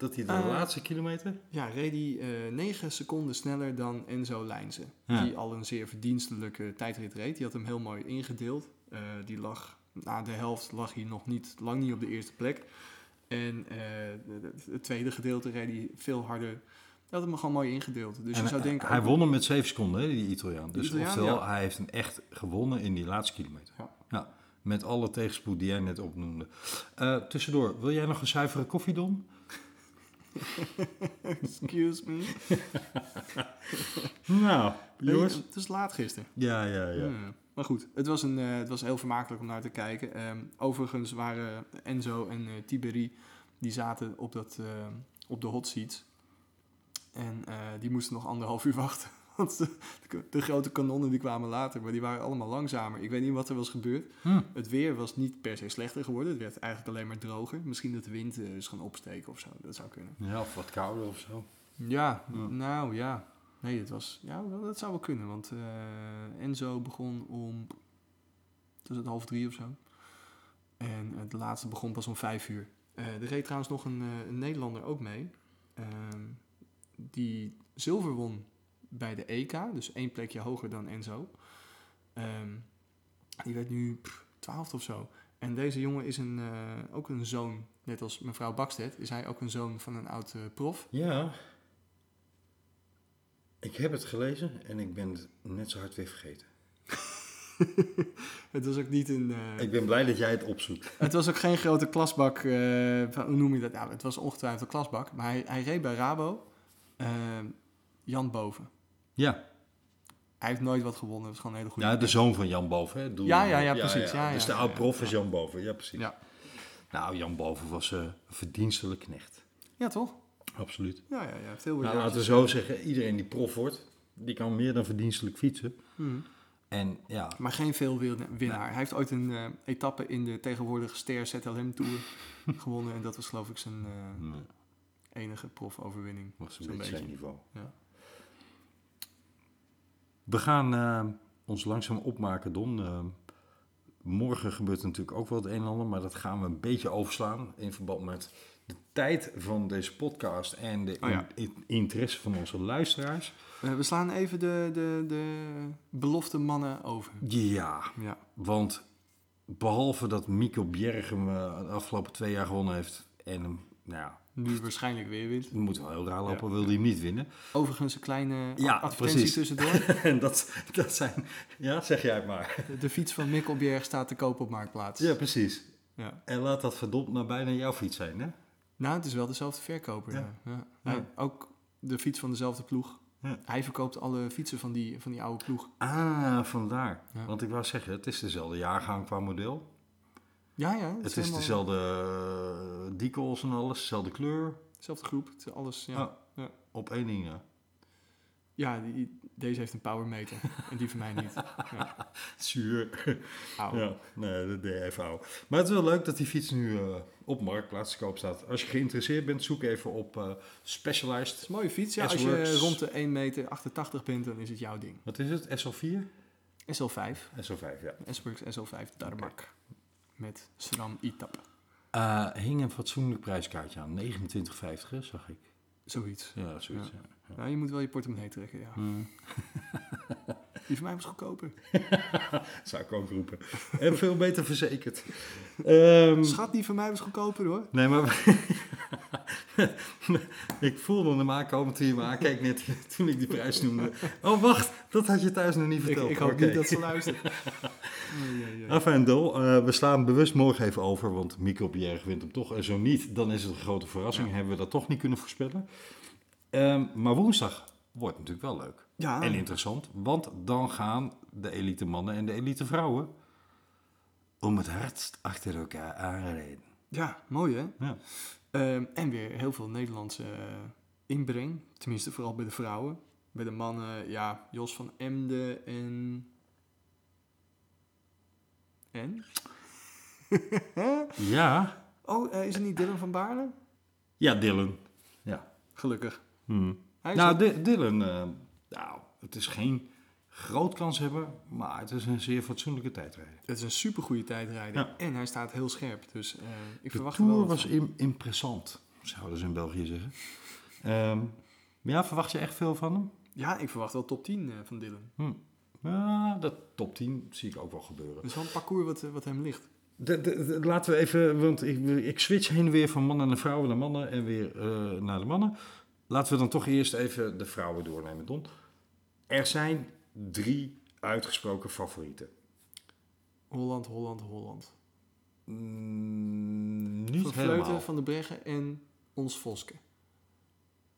dat hij de Eh, laatste kilometer... Ja, reed hij eh 9 seconden sneller dan Enzo Lijnse. Ja. Die al een zeer verdienstelijke tijdrit reed. Die had hem heel mooi ingedeeld. Eh, die lag, na de helft lag hij nog niet, lang niet op de eerste plek. En eh, het tweede gedeelte reed hij veel harder. Hij had hem gewoon mooi ingedeeld. Dus En je zou hij- denken... hij won hem met 7 seconden, hè, die Italiaan. Dus Italiaan, oftewel, ja. hij heeft hem echt gewonnen in die laatste kilometer. Ja. met alle tegenspoed die jij net opnoemde. Eh, tussendoor, wil jij nog een zuivere koffiedon? Excuse me. Nou, jongens. het is laat gisteren. Ja, ja, ja. Ja. Maar goed, het was, een, eh, het was heel vermakelijk om naar te kijken. Ehm, overigens waren Enzo en eh Tiberi, die zaten op, dat, eh, op de hot seats. En die moesten nog anderhalf uur wachten. Want de, de grote kanonnen die kwamen later, maar die waren allemaal langzamer. Ik weet niet wat er was gebeurd. Hm. Het weer was niet per se slechter geworden. Het werd eigenlijk alleen maar droger. Misschien dat de wind eh, is gaan opsteken of zo. Dat zou kunnen. Ja, of wat kouder of zo. Ja, Ja. nou ja. Nee, het was, ja, dat zou wel kunnen. Want eh, Enzo begon om, was het half drie of zo. En de laatste begon pas om vijf uur. Eh er reed trouwens nog een, een Nederlander ook mee. Ehm, die zilver won bij de EK. Dus één plekje hoger dan Enzo. Ehm, die werd nu twaalfde of zo. En deze jongen is een, eh, ook een zoon, net als mevrouw Bakstedt, is hij ook een zoon van een oud eh, prof. Ja. Ik heb het gelezen en ik ben het net zo hard weer vergeten. Het was ook niet een. eh, Ik ben blij dat jij het opzoekt. Het was ook geen grote klasbak. hoe noem je dat? Ja, het was ongetwijfeld een klasbak. Maar hij, hij reed bij Rabo. Jan Boven. Ja, Hij heeft nooit wat gewonnen. Het was gewoon een hele goede. ja de zoon van Jan Boven. Hè? Doe Ja, ja, ja, precies. Ja, dus ja, de oud prof is Jan Boven. Ja, precies. Ja. Nou, Jan Boven was eh, een verdienstelijk knecht. Ja, toch? Absoluut. Ja, ja, ja. Veel Nou, laten we zo zeggen, iedereen die prof wordt, die kan meer dan verdienstelijk fietsen. Mhm. En ja, Maar geen veel win- winnaar. Hij heeft ooit een eh, etappe in de tegenwoordige Ster ZLM Tour gewonnen. En dat was geloof ik zijn nee, enige profoverwinning. was een beetje zijn niveau. Ja. We gaan eh, ons langzaam opmaken, Don. Eh, morgen gebeurt er natuurlijk ook wel het een en ander, maar dat gaan we een beetje overslaan in verband met de tijd van deze podcast en de Oh ja. in- in- interesse van onze luisteraars. Eh, we slaan even de, de, de belofte mannen over. Ja, Ja. want behalve dat Mikkel Bjergem eh, de afgelopen twee jaar gewonnen heeft en hem, nou ja, Nu waarschijnlijk weer wint. we moeten wel heel raar lopen, Ja. wil hij hem niet winnen. Overigens een kleine Ja, advertentie precies. tussendoor. en dat, dat zijn, ja, zeg jij het maar. De, fiets van Mikkelberg staat te koop op Marktplaats. Ja, precies. Ja. En laat dat verdomd maar bijna jouw fiets zijn, hè? Nou, het is wel dezelfde verkoper. Ja. Ja. Ja. Ja. Hij- ook de fiets van dezelfde ploeg. Ja. Hij verkoopt alle fietsen van die, van die oude ploeg. Ah, vandaar. Ja. Want ik wou zeggen, het is dezelfde jaargang qua model. Ja, ja. Het is helemaal dezelfde uh, decals en alles, dezelfde kleur. Dezelfde groep. Het is alles, ja. Ah, Ja. Op één ding, ja. Ja, die, deze heeft een powermeter. en die van mij niet. Ja. Zuur. Ja, nee, dat deed even ouw. Maar het is wel leuk dat die fiets nu eh, op Marktplaats te koop staat. Als je geïnteresseerd bent, zoek even op eh, Het Specialized. is een mooie fiets. Ja, als je rond de 1 meter 88 bent, dan is het jouw ding. Wat is het? SL4? SL5. SL5, ja. S-Works SL5 Darmak. Met SRAM ITAP. Eh hing een fatsoenlijk prijskaartje aan. 29,50 hè, zag ik. Zoiets. Ja, zoiets. Ja. Ja. Nou, je moet wel je portemonnee trekken, ja. Hmm. Die van mij was goedkoper. Zou ik ook roepen. En veel beter verzekerd. Ehm, Schat, die van mij was goedkoper hoor. nee, maar ik voelde hem aankomen toen je me aankeek net toen ik die prijs noemde. Oh, wacht, dat had je thuis nog niet Ik, verteld. ik hoop Oké. niet dat ze luistert. Enfin, Dol, eh, we slaan bewust morgen even over, want Mico Pierre wint hem toch. En zo niet, dan is het een grote verrassing. Ja. Hebben we dat toch niet kunnen voorspellen. Ehm, maar woensdag wordt natuurlijk wel leuk. Ja, En interessant, want dan gaan de elite mannen en de elite vrouwen om het hardst achter elkaar aanrijden. ja, mooi hè? Ja. Ehm, en weer heel veel Nederlandse eh, inbreng. Tenminste, vooral bij de vrouwen. Bij de mannen, ja, Jos van Emden en... En? Ja, Oh, eh, is het niet Dylan van Baarle? ja Dylan. Ja. Gelukkig. Hmm. Nou, Dylan, eh, nou, het is geen groot kans hebben, maar het is een zeer fatsoenlijke tijdrijder. Het is een supergoeie tijdrijder. Ja. En hij staat heel scherp. Dus eh, ik De verwacht er wel Tour was im- impressant, zouden ze in België zeggen. Ehm, maar ja, verwacht je echt veel van hem? Ja, ik verwacht wel top 10 eh, van Dylan. Hm. Ja, dat top 10 zie ik ook wel gebeuren. Dat is wel een parcours wat, eh, wat hem ligt. De, de- de- laten we even, want ik, ik switch heen en weer van mannen naar vrouwen naar mannen en weer naar de mannen. Laten we dan toch eerst even de vrouwen doornemen, Don. Er zijn drie uitgesproken favorieten. Holland, Holland, Holland. Mm, niet van helemaal. Vleuten, Van de Breggen en ons Voske.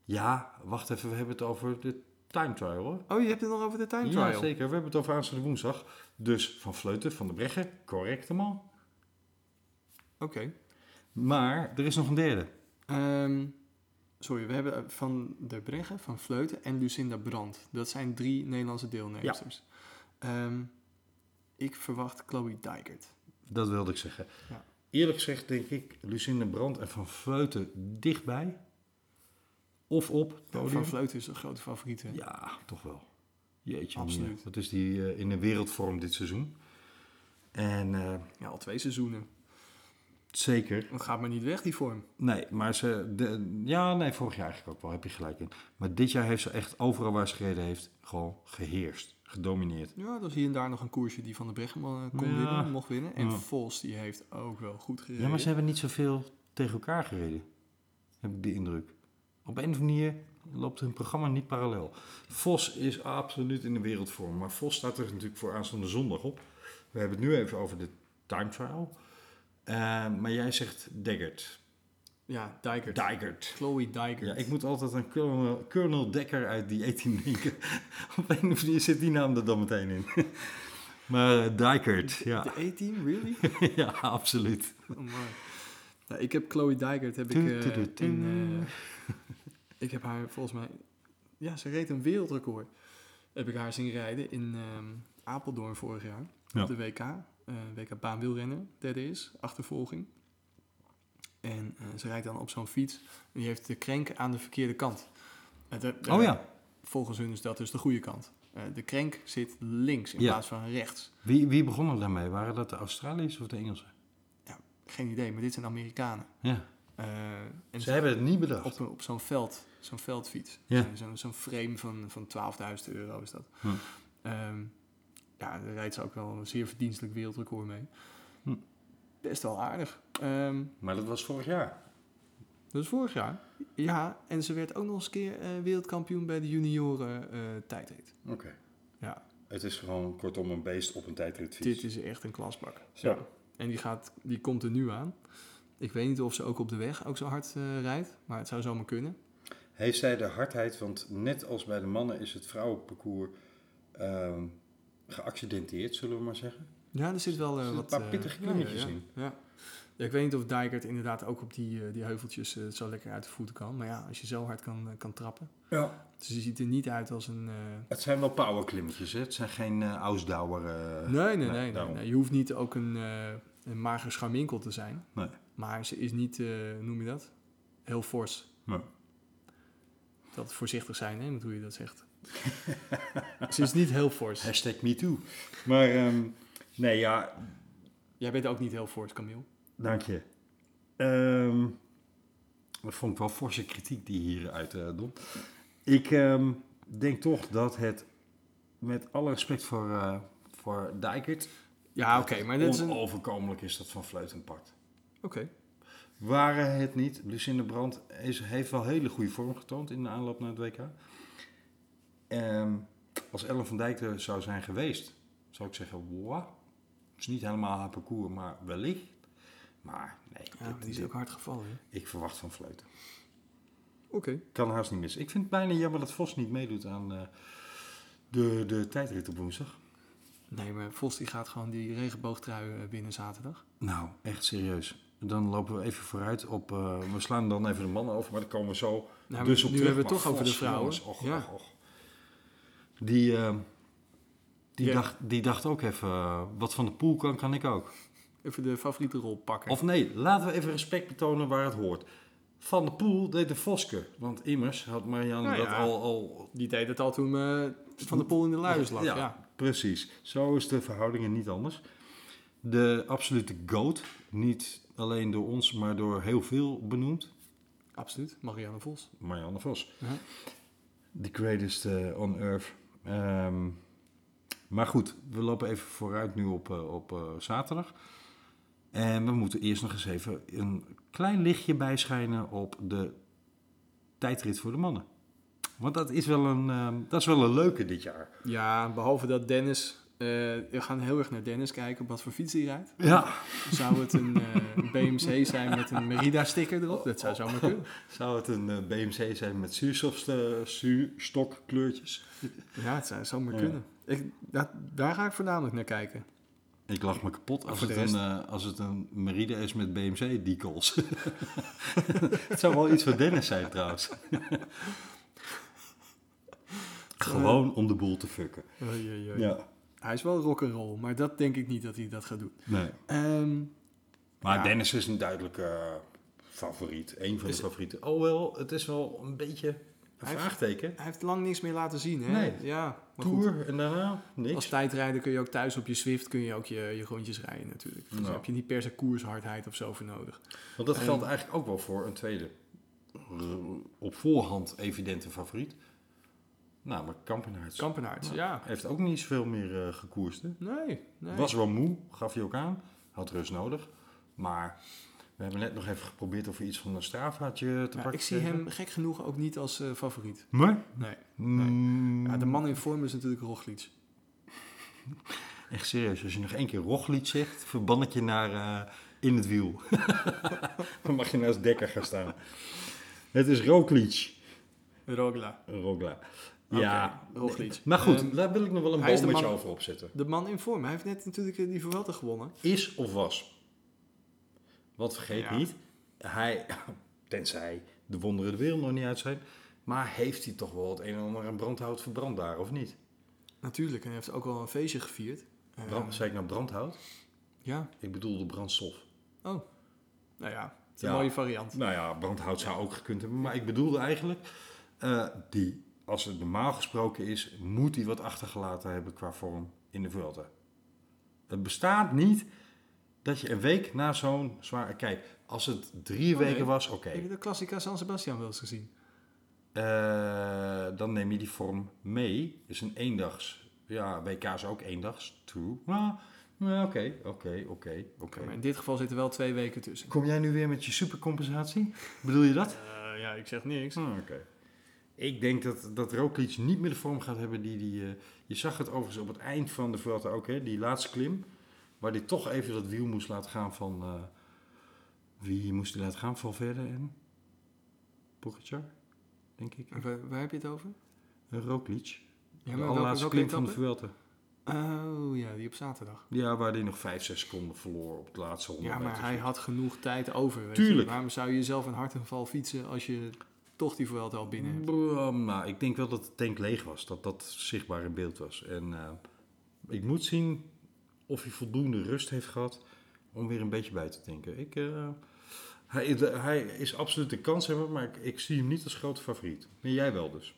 Ja, wacht even, we hebben het over de time trial hoor. Oh, je hebt het nog over de time Ja, trial? zeker. We hebben het over aanstaande woensdag. Dus van Vleuten, van de Breggen, correct allemaal. Oké. Maar er is nog een derde. Ehm, sorry, we hebben eh, Van de Breggen, Van Vleuten en Lucinda Brandt. Dat zijn drie Nederlandse deelnemers. Ehm, ik verwacht Chloe Dijkert. Dat wilde ik zeggen. Ja. Eerlijk gezegd denk ik Lucinda Brandt en Van Vleuten dichtbij. Of op. Van Vleuten is een grote favoriet. hè? Ja, toch wel. Jeetje, Absoluut. Absoluut. Wat is die eh, in de wereldvorm dit seizoen? En eh, Ja, al twee seizoenen. Zeker. Dat gaat maar niet weg, die vorm. Nee, maar ze. De, ja, nee, vorig jaar eigenlijk ook wel, heb je gelijk in. Maar dit jaar heeft ze echt overal waar ze gereden heeft, gewoon geheerst, gedomineerd. Ja, er is hier en daar nog een koersje die Van de Breggen eh, kon Ja. winnen, mocht winnen. En Ja. Vos, die heeft ook wel goed gereden. Ja, maar ze hebben niet zoveel tegen elkaar gereden. Heb ik de indruk. Op een of andere manier loopt hun programma niet parallel. Vos is absoluut in de wereldvorm. Maar Vos staat er natuurlijk voor aanstaande zondag op. We hebben het nu even over de time trial. Eh, maar jij zegt Deggert. Ja, Dijkert. Dijkert. Chloe Dijkert. Ja, ik moet altijd aan Colonel, Colonel Dekker uit die 18 denken. Op een of andere manier zit die naam er dan meteen in. maar uh, Dijkert, ja. De A-team, really? ja, absoluut. Oh. Nou, ik heb Chloe Dijkert, heb ik tu. in, ik heb haar volgens mij, ja, ze reed een wereldrecord. Heb ik haar zien rijden in ehm, Apeldoorn vorig jaar, Ja. op de WK. Eh, WK baanwielrennen, derde is, achtervolging. En eh, ze rijdt dan op zo'n fiets en die heeft de krenk aan de verkeerde kant. Eh, de- de- Oh ja, Volgens hun is dat dus de goede kant. De krenk zit links in Ja. plaats van rechts. wie, wie begon er daarmee? Waren dat de Australiërs of de Engelsen? Geen idee, maar dit zijn Amerikanen. Ja, en ze hebben het niet bedacht. op, op zo'n veld, zo'n veldfiets. Ja. Zo- Zo'n zo'n frame van, van 12.000 euro is dat. Hm. Ehm, ja, daar rijdt ze ook wel een zeer verdienstelijk wereldrecord mee. Hm. Best wel aardig. Ehm, Maar dat was vorig jaar. dat is vorig jaar. Ja, en ze werd ook nog eens een keer eh, wereldkampioen bij de junioren eh tijdrit. Oké. Ja, Het is gewoon kortom een beest op een tijdritfiets. dit is echt een klasbak. Zo. Ja. En die, gaat, die komt er nu aan. Ik weet niet of ze ook op de weg ook zo hard eh, rijdt, maar het zou zomaar kunnen. Heeft zij de hardheid, want net als bij de mannen is het vrouwenparcours ehm, geaccidenteerd, zullen we maar zeggen. Ja, er zit wel Er eh, wat... een paar eh, pittige klimmetjes in. Ja. Ja, ik weet niet of Dijkert inderdaad ook op die, eh, die heuveltjes zo lekker uit de voeten kan. Maar ja, als je zo hard kan, kan trappen. Ja. Dus ze ziet er niet uit als een... Het zijn wel powerklimmetjes, hè? Het zijn geen uh, Ausdauer. eh, nee, nee, nee, nee. Je hoeft niet ook een, een mager scharminkel te zijn. Nee. Maar ze is niet, noem je dat? Heel fors. Nee. Dat voorzichtig zijn, hè, met hoe je dat zegt. ze is niet heel fors. Hashtag MeToo. Maar ehm, nee, ja, Jij bent ook niet heel fors, Camille. dank je. Ehm, dat vond ik wel forse kritiek die hier uit eh doet. Ik ehm, denk toch dat het, met alle respect voor, eh voor Dijkert, Ja, oké, maar dit is een... Oké. onoverkomelijk is dat Van Vleuten pakt. waren het niet. Lucinda Brandt is, heeft wel hele goede vorm getoond in de aanloop naar het WK. Ehm, als Ellen van Dijk er zou zijn geweest, zou ik zeggen, wow. Het is niet helemaal haar parcours, maar wellicht. Maar nee, Ja, dit- die is dit- ook hard gevallen. hè? ik verwacht van Vleuten. Oké. Kan haast niet mis. Ik vind het bijna jammer dat Vos niet meedoet aan eh, de, de tijdrit op woensdag. Nee, maar Vos die gaat gewoon die regenboogtrui eh, winnen zaterdag. Nou, echt serieus. Dan lopen we even vooruit op... eh, we slaan dan even de mannen over, maar dan komen we zo Nou, dus op nu terug. hebben we het toch over de vrouwen. och, ja. och, och. Die, eh, die, Ja. dacht, die dacht ook even, eh, wat van de pool kan, kan ik ook. Even de favoriete rol pakken. Of nee, laten we even respect betonen waar het hoort. Van de Poel deed de Voske. Want immers had Marianne Nou dat al, al... Die deed het al toen eh, Van de Poel in de luiers lag. Ja. Ja. Precies. Zo is de verhoudingen niet anders. De absolute GOAT. Niet alleen door ons, maar door heel veel benoemd. absoluut. Marianne Vos. Marianne Vos. Ja. The greatest on earth. Ehm, maar goed, we lopen even vooruit nu op, eh, op eh, zaterdag. En we moeten eerst nog eens even een klein lichtje bijschijnen op de tijdrit voor de mannen. Want dat is wel een, ehm, dat is wel een leuke dit jaar. Ja, behalve dat Dennis... eh, we gaan heel erg naar Dennis kijken op wat voor fiets hij rijdt. Ja. Zou het een eh, BMC zijn met een Merida-sticker erop? Dat zou zomaar kunnen. Zou het een eh, BMC zijn met zuurstokkleurtjes? Ja, het zou zomaar Ja. kunnen. Ik, dat, daar ga ik voornamelijk naar kijken. Ik lach me kapot als, het een, eh, als het een Merida is met BMC decals. het zou wel iets voor Dennis zijn trouwens. Gewoon om de boel te fucken. Oei, oei, oei. Ja. Hij is wel rock'n'roll, maar dat denk ik niet dat hij dat gaat doen. Nee. Ehm, Maar Ja. Dennis is een duidelijke favoriet. Een van de favorieten. Oh wel, het is wel een beetje een Hij heeft- vraagteken. hij heeft lang niks meer laten zien, hè? Nee. Ja, maar goed. Tour en daarna niks. Als tijdrijder kun je ook thuis op je Zwift kun je ook je, je rondjes rijden natuurlijk. Dus daar heb je niet per se koershardheid of zo voor nodig. Want dat geldt eigenlijk ook wel voor een tweede op voorhand evidente favoriet. Namelijk Kampenaerts. Kampenaerts, Ja. ja. Heeft ook niet zoveel meer eh, gekoerst. Hè? Nee, nee. Was wel moe, gaf hij ook aan. Had rust nodig. Maar we hebben net nog even geprobeerd of we iets van een strafhaatje te Ja, pakken ik zie hem gek genoeg ook niet als eh, favoriet. Maar? Nee. Mm, Ja, de man in vorm is natuurlijk Roglic. Echt serieus, als je nog één keer Roglic zegt, verban ik je naar eh, in het wiel. Dan mag je naast Dekker gaan staan. Het is Roglic. Rogla. Rogla. Ja, Roglic. maar goed, Ehm, daar wil ik nog wel een bommetje man- over opzetten. de man in vorm. Hij heeft net natuurlijk eh, die Vuelta gewonnen. Is of was? Want vergeet Ja. niet, hij, tenzij de wonderen de wereld nog niet uit zijn, maar heeft hij toch wel het een en ander aan brandhout verbrand daar, of niet? Natuurlijk, en hij heeft ook wel een feestje gevierd. Eh, Brand, zei ik nou brandhout? ja, Ik bedoelde brandstof. oh. Nou ja, het is een Ja. mooie variant. Nou ja, brandhout zou ook gekund hebben. Maar ik bedoelde eigenlijk, eh, die, als het normaal gesproken is, moet hij wat achtergelaten hebben qua vorm in de Vuelta. Het bestaat niet dat je een week na zo'n zware... Kijk, als het drie Oh, weken nee. was, oké. Heb je de Classica San Sebastian wel eens gezien? Eh, dan neem je die vorm mee. Is een eendags. Ja, WK is ook eendags. True. Maar, oké, oké, oké, oké. Maar in dit geval zitten wel twee weken tussen. Kom jij nu weer met je supercompensatie? Bedoel je dat? Eh, ja, ik zeg niks. Ah, oké. Ik denk dat, dat Roglic niet meer de vorm gaat hebben die... die eh, je zag het overigens op het eind van de Vuelta ook, hè, die laatste klim. Waar hij toch even dat wiel moest laten gaan van... eh, wie moest hij laten gaan? Valverde en Pogacar, denk ik. Waar, waar heb je het over? Uh, Roglic. Ja, de allerlaatste klim van de? Vuelta. Oh ja, die op zaterdag. Ja, waar hij nog 5, 6 seconden verloor op de laatste 100 Ja, maar hij had genoeg tijd over. Tuurlijk. Waarom zou je jezelf een hartaanval fietsen als je toch die Vuelta al binnen hebt? Nou, ik denk wel dat de tank leeg was. Dat dat zichtbaar in beeld was. En eh, ik moet zien of hij voldoende rust heeft gehad om weer een beetje bij te denken. Ik, eh, hij, hij is absoluut een kanshebber, maar ik, ik zie hem niet als grote favoriet. Maar jij wel dus.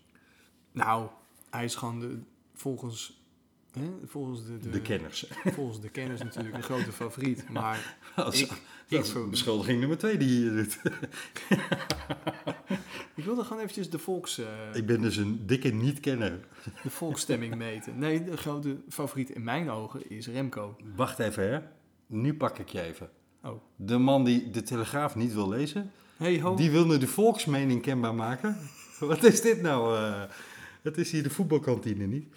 Nou, hij is gewoon de, volgens, hè, volgens, de, de, De kenners. volgens de kenners natuurlijk een grote favoriet. Maar ik, dat ik, is beschuldiging nummer twee die je doet. ik wilde gewoon eventjes de, volks, eh, Ik ben dus een dikke niet-kenner. de volksstemming meten. Nee, de grote favoriet in mijn ogen is Remco. Wacht even hè. Nu pak ik je even. Oh. De man die de Telegraaf niet wil lezen. Hey, ho. Die wil nu de volksmening kenbaar maken. Wat is dit nou? eh? het is hier de voetbalkantine niet.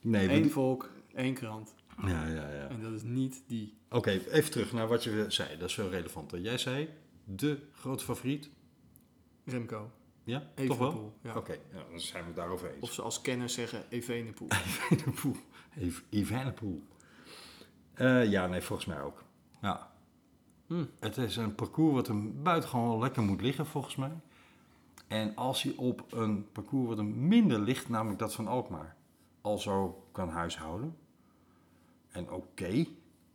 Nee, Eén volk, één krant. Ja, ja, ja. En dat is niet die. Oké, even terug naar wat je zei. Dat is veel relevanter. Jij zei de grote favoriet. Remco. Ja, toch wel? Ja. Oké, ja, dan zijn we het daarover eens. Of zoals kenners zeggen, Evenepoel. Evenepoel. Ev- Evenepoel. Eh, ja, nee, volgens mij ook. Ja. Hm. Het is een parcours wat hem buitengewoon lekker moet liggen, volgens mij. En als hij op een parcours wat hem minder ligt, namelijk dat van Alkmaar, al zo kan huishouden. En oké,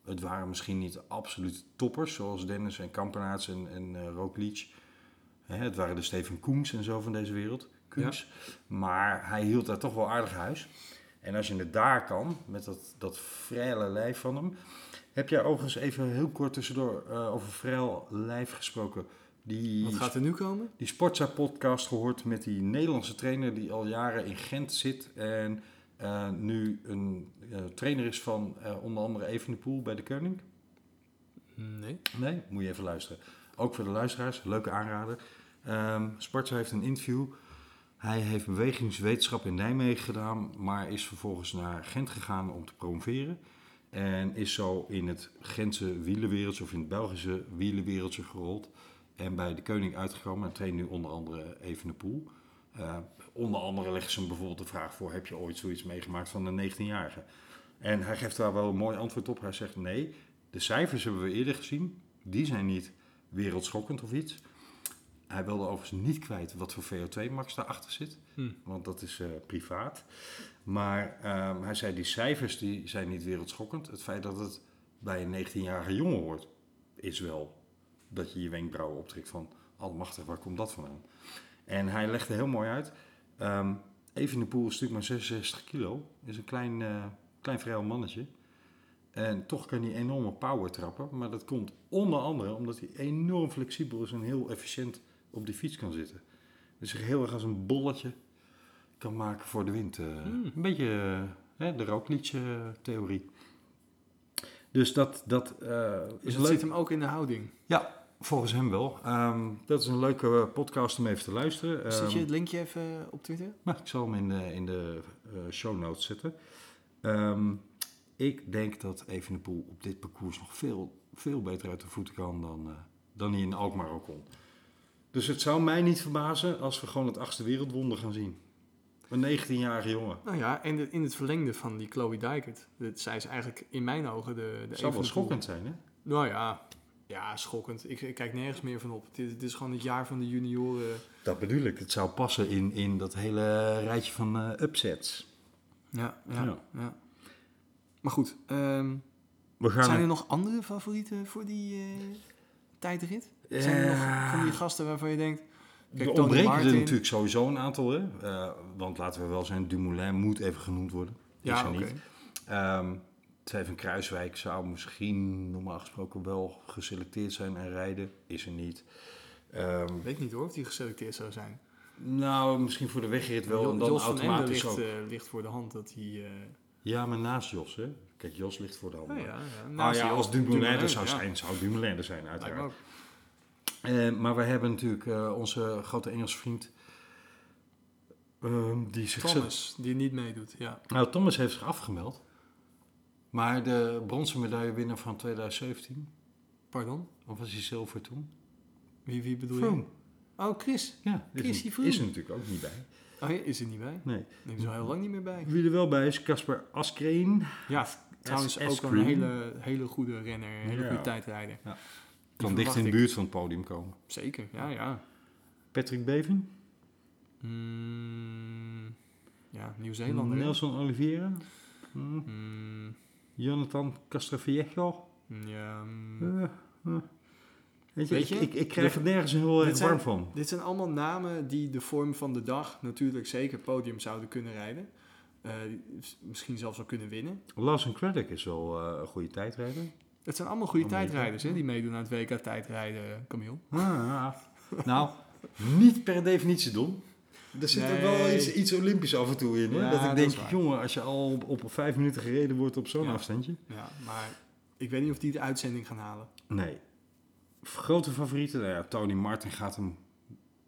het waren misschien niet de absolute toppers, zoals Dennis en Kampenaerts en, en Roglic. Hè, het waren de Steven Koens en zo van deze wereld. Koens. Maar hij hield daar toch wel aardig huis. En als je het daar kan, met dat, dat lijf van hem. Heb jij overigens even heel kort tussendoor eh, over frel lijf gesproken? Die, Wat gaat er nu komen? die Sportza-podcast gehoord met die Nederlandse trainer die al jaren in Gent zit. En eh, nu een eh, trainer is van onder andere Evenepoel bij de Koning. Nee. Nee, moet je even luisteren. Ook voor de luisteraars, leuke aanrader. Ehm Sportza heeft een interview. Hij heeft bewegingswetenschap in Nijmegen gedaan, maar is vervolgens naar Gent gegaan om te promoveren. En is zo in het Gentse wielenwereldje of in het Belgische wielenwereldje gerold. En bij de Koning uitgekomen en traint nu onder andere Evenepoel. Eh onder andere leggen ze hem bijvoorbeeld de vraag voor, heb je ooit zoiets meegemaakt van een 19-jarige? En hij geeft daar wel een mooi antwoord op. Hij zegt nee, de cijfers hebben we eerder gezien. Die zijn niet wereldschokkend of iets. Hij wilde overigens niet kwijt wat voor VO2 max daarachter zit. Hm. Want dat is eh, privaat. Maar ehm, hij zei die cijfers die zijn niet wereldschokkend. Het feit dat het bij een 19-jarige jongen hoort, is wel dat je je wenkbrauwen optrekt van... Almachtig, waar komt dat vandaan? En hij legde heel mooi uit. ehm Evenepoel is natuurlijk maar 66 kilo. Is een klein, eh klein vrij mannetje. En toch kan hij enorme power trappen. Maar dat komt onder andere omdat hij enorm flexibel is en heel efficiënt op die fiets kan zitten. Dus zich heel erg als een bolletje kan maken voor de wind. eh. Hmm. Een beetje eh, hè, de Roglic-theorie. Dus dat, dat eh, Dus is dat leuk. zit hem ook in de houding. Ja, volgens hem wel. Ehm, dat is een leuke eh, podcast om even te luisteren. Zet je Ehm, het linkje even op Twitter? nou, ik zal hem in de, in de eh, show notes zetten. Ehm, ik denk dat Evenepoel op dit parcours nog veel, veel beter uit de voeten kan dan, eh, dan hij in Alkmaar ook kon. Dus het zou mij niet verbazen als we gewoon het achtste wereldwonder gaan zien. Een 19-jarige jongen. Nou ja, en de- in het verlengde van die Chloe Dijkert. Dat, zij is eigenlijk in mijn ogen de, de Het zou wel schokkend zijn, hè? Nou ja, ja, schokkend. Ik, ik kijk nergens meer van op. Dit, dit is gewoon het jaar van de junioren. Dat bedoel ik. Het zou passen in, in dat hele rijtje van eh, upsets. Ja, ja, Ja. ja. Maar goed, ehm, We gaan zijn er nog andere favorieten voor die eh, tijdrit? Zijn er nog van die gasten waarvan je denkt... Kijk, er ontbreken er natuurlijk sowieso een aantal, hè? Eh, want laten we wel zijn, Dumoulin moet even genoemd worden. Is Ja, er niet. Steven Kruiswijk zou misschien normaal gesproken wel geselecteerd zijn en rijden. Is er niet. Ehm, Weet niet hoor of die geselecteerd zou zijn. nou, misschien voor de wegrit wel. Jo- en dan Jos van Ende automatisch ligt, ook. eh, ligt voor de hand dat hij... eh Ja, maar naast Jos, hè? Kijk, Jos ligt voor de hand. maar- ja, ja, Nou naast ja, die als Dumoulin er zou ja. zijn, zou Dumoulin er zijn, uiteraard. Eh, maar we hebben natuurlijk eh, onze grote Engelse vriend. ehm, die zich Thomas, die niet meedoet, ja. Nou, Thomas heeft zich afgemeld. Maar de bronzen medaillewinnaar van 2017, Pardon? of was hij zilver toen? Wie, wie bedoel Froome. je? Oh, Chris. Ja, is, er- Froome. is er natuurlijk ook niet bij. Oh ja, is er niet bij? Nee. Nee, is al heel lang niet meer bij. Wie er wel bij is, Casper Askreen. Ja, trouwens ook een hele, hele goede renner, een hele Ja. goede tijdrijder. Kan dicht in de ik. buurt van het podium komen. Zeker, ja, ja. Patrick Bevin, Mm, ja, Nieuw-Zeelander. hè? Nelson Oliveira, hm, Mm, Jonathan Castroviejo. ja, mm. Eh, eh. Weet je, Weet je, ik, ik, ik krijg er nergens heel zijn- warm van. Dit zijn allemaal namen die de vorm van de dag natuurlijk zeker podium zouden kunnen rijden. Eh, misschien zelfs wel kunnen winnen. Lawson Craddock is wel eh, een goede tijdrijder. Het zijn allemaal goede tijdrijders hè, die meedoen aan het WK tijdrijden, Camille. Ah, nou, niet per definitie dom. Er zit ook wel iets, iets Olympisch af en toe in. Hoor. Ja, dat ik dat denk, jongen, als je al op, op vijf minuten gereden wordt op zo'n Ja. afstandje. Ja, maar ik weet niet of die de uitzending gaan halen. Nee. Grote favorieten? Nou ja, Tony Martin gaat hem...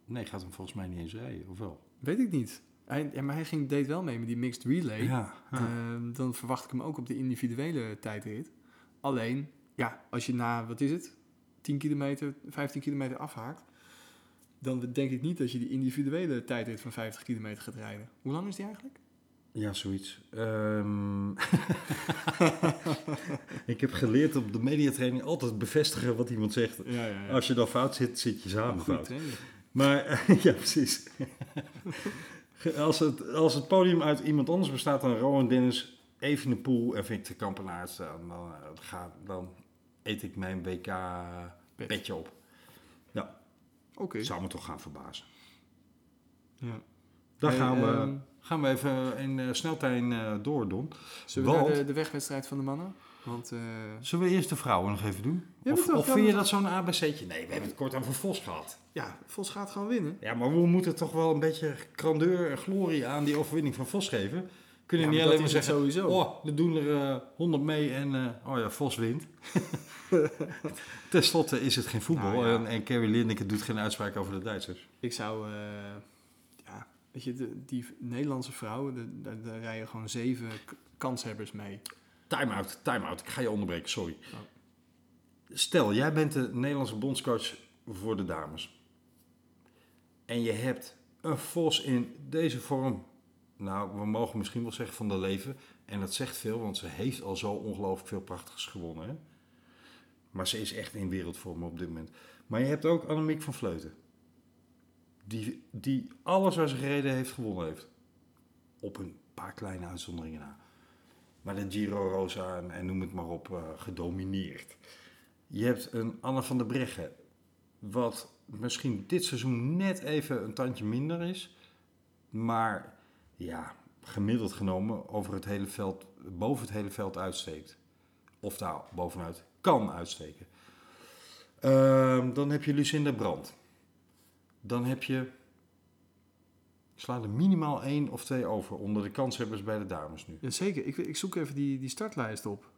Nee, gaat hem volgens mij niet eens rijden, of wel? Weet ik niet. Hij, ja, maar hij ging, deed wel mee met die mixed relay. Ja, ja. Ehm, dan verwacht ik hem ook op de individuele tijdrit. Alleen, ja, als je na, wat is het, 10 kilometer, 15 kilometer afhaakt, dan denk ik niet dat je die individuele tijdrit van 50 kilometer gaat rijden. Hoe lang is die eigenlijk? Ja, zoiets. Ehm, ik heb geleerd op de mediatraining altijd bevestigen wat iemand zegt. Ja, ja, Als je dan fout zit, zit je samen fout. Maar ja, precies. als, het, als het podium uit iemand anders bestaat dan Rowan Dennis, Evenepoel en Victor Kampenaerts, dan, dan, eh, ga- dan eet ik mijn WK-petje op. Oké. Zou me toch gaan verbazen. Ja. Dan Hey, gaan, we, ehm, gaan we even in uh, sneltuin eh door doen. Zullen we Want- naar de, de wegwedstrijd van de mannen? Want eh, Zullen we eerst de vrouwen nog even doen? Ja, of of vind je dat zo'n ABC'tje? Nee, we hebben het kort over Vos gehad. ja, Vos gaat gewoon winnen. Ja, maar we moeten toch wel een beetje grandeur en glorie aan die overwinning van Vos geven. Kunnen Ja, niet alleen maar zeggen, sowieso. oh, er doen er eh 100 mee en eh, oh ja, Vos wint. Ten slotte is het geen voetbal Nou ja. en, en Kerry doet geen uitspraak over de Duitsers. Ik zou, eh, ja, weet je, de, die Nederlandse vrouwen, de- daar daar rijden gewoon zeven kanshebbers mee. Time-out, time-out. Ik ga je onderbreken, sorry. Oh. Stel, jij bent de Nederlandse bondscoach voor de dames. En je hebt een Vos in deze vorm. Nou, we mogen misschien wel zeggen van de leven. En dat zegt veel, want ze heeft al zo ongelooflijk veel prachtigs gewonnen. Hè? Maar ze is echt in wereldvorm op dit moment. Maar je hebt ook Annemiek van Vleuten. Die, die alles waar ze gereden heeft gewonnen heeft. Op een paar kleine uitzonderingen na. Maar de Giro Rosa en, noem het maar op, eh, gedomineerd. Je hebt een Anne van der Breggen, wat misschien dit seizoen net even een tandje minder is. Maar ja, gemiddeld genomen over het hele veld, boven het hele veld uitsteekt. Of daar bovenuit kan uitsteken. Ehm, dan heb je Lucinda Brandt. Dan heb je, ik sla er minimaal één of twee over onder de kanshebbers bij de dames nu. Jazeker, ik, ik zoek even die, die startlijst op.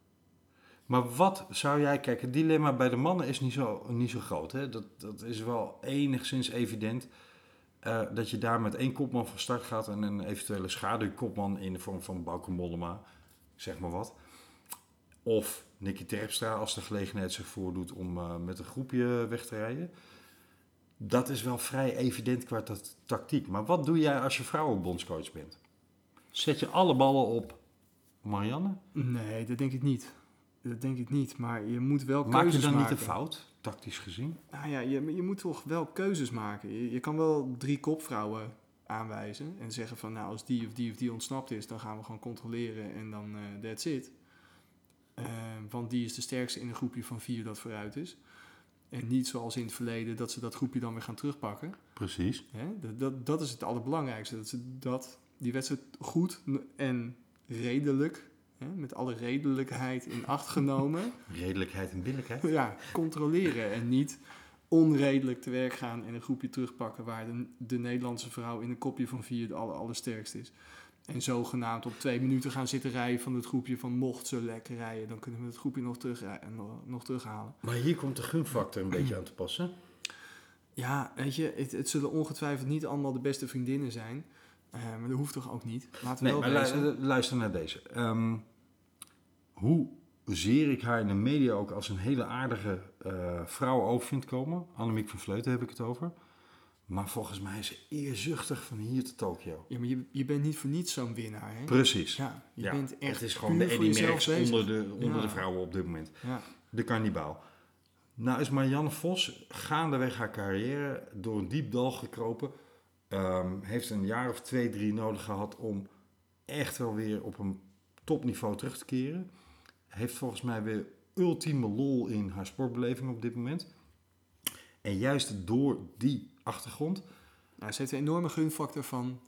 Maar wat zou jij, kijk, het dilemma bij de mannen is niet zo, niet zo groot. Hè? Dat, dat is wel enigszins evident. Eh, dat je daar met één kopman van start gaat en een eventuele schaduwkopman in de vorm van Bauke Mollema, zeg maar wat. Of Nicky Terpstra als de gelegenheid zich voordoet om eh, met een groepje weg te rijden. Dat is wel vrij evident qua ta- tactiek. Maar wat doe jij als je vrouwenbondscoach bent? Zet je alle ballen op Marianne? Nee, dat denk ik niet. Dat denk ik niet, maar je moet wel Maak je keuzes dan niet maken. een fout, tactisch gezien? Nou ja, je, je moet toch wel keuzes maken. Je, je kan wel drie kopvrouwen aanwijzen en zeggen van nou als die of die of die ontsnapt is, dan gaan we gewoon controleren en dan eh that's it. Eh, want die is de sterkste in een groepje van vier dat vooruit is. En niet zoals in het verleden dat ze dat groepje dan weer gaan terugpakken. Precies. Hè? Dat, dat, dat is het allerbelangrijkste. Dat ze dat, die wedstrijd goed en redelijk, hè, met alle redelijkheid in acht genomen, Redelijkheid en billijkheid. ja, controleren. En niet onredelijk te werk gaan en een groepje terugpakken waar de, de Nederlandse vrouw in een kopje van vier de aller, allersterkste is. En zogenaamd op twee minuten gaan zitten rijden van het groepje van mocht ze lekker rijden, dan kunnen we het groepje nog, terug, nog, nog terughalen. Maar hier komt de gunfactor een beetje aan te passen. Ja, weet je, het, het zullen ongetwijfeld niet allemaal de beste vriendinnen zijn. eh, maar dat hoeft toch ook niet? Laten we Nee, wel maar luister naar deze. Ehm, hoe zeer ik haar in de media ook als een hele aardige eh, vrouw over vind komen. Annemiek van Vleuten heb ik het over. Maar volgens mij is ze eerzuchtig van hier tot Tokio. Ja, maar je, je bent niet voor niets zo'n winnaar, hè? Precies. Ja, je Ja, bent echt het is gewoon de Eddie Merckx onder, de, onder Ja. de vrouwen op dit moment. Ja. De kannibaal. Nou is Marianne Vos gaandeweg haar carrière door een diep dal gekropen. Ehm, heeft een jaar of twee, drie nodig gehad om echt wel weer op een topniveau terug te keren. Heeft volgens mij weer ultieme lol in haar sportbeleving op dit moment. En juist door die achtergrond, Nou, ze heeft een enorme gunfactor van...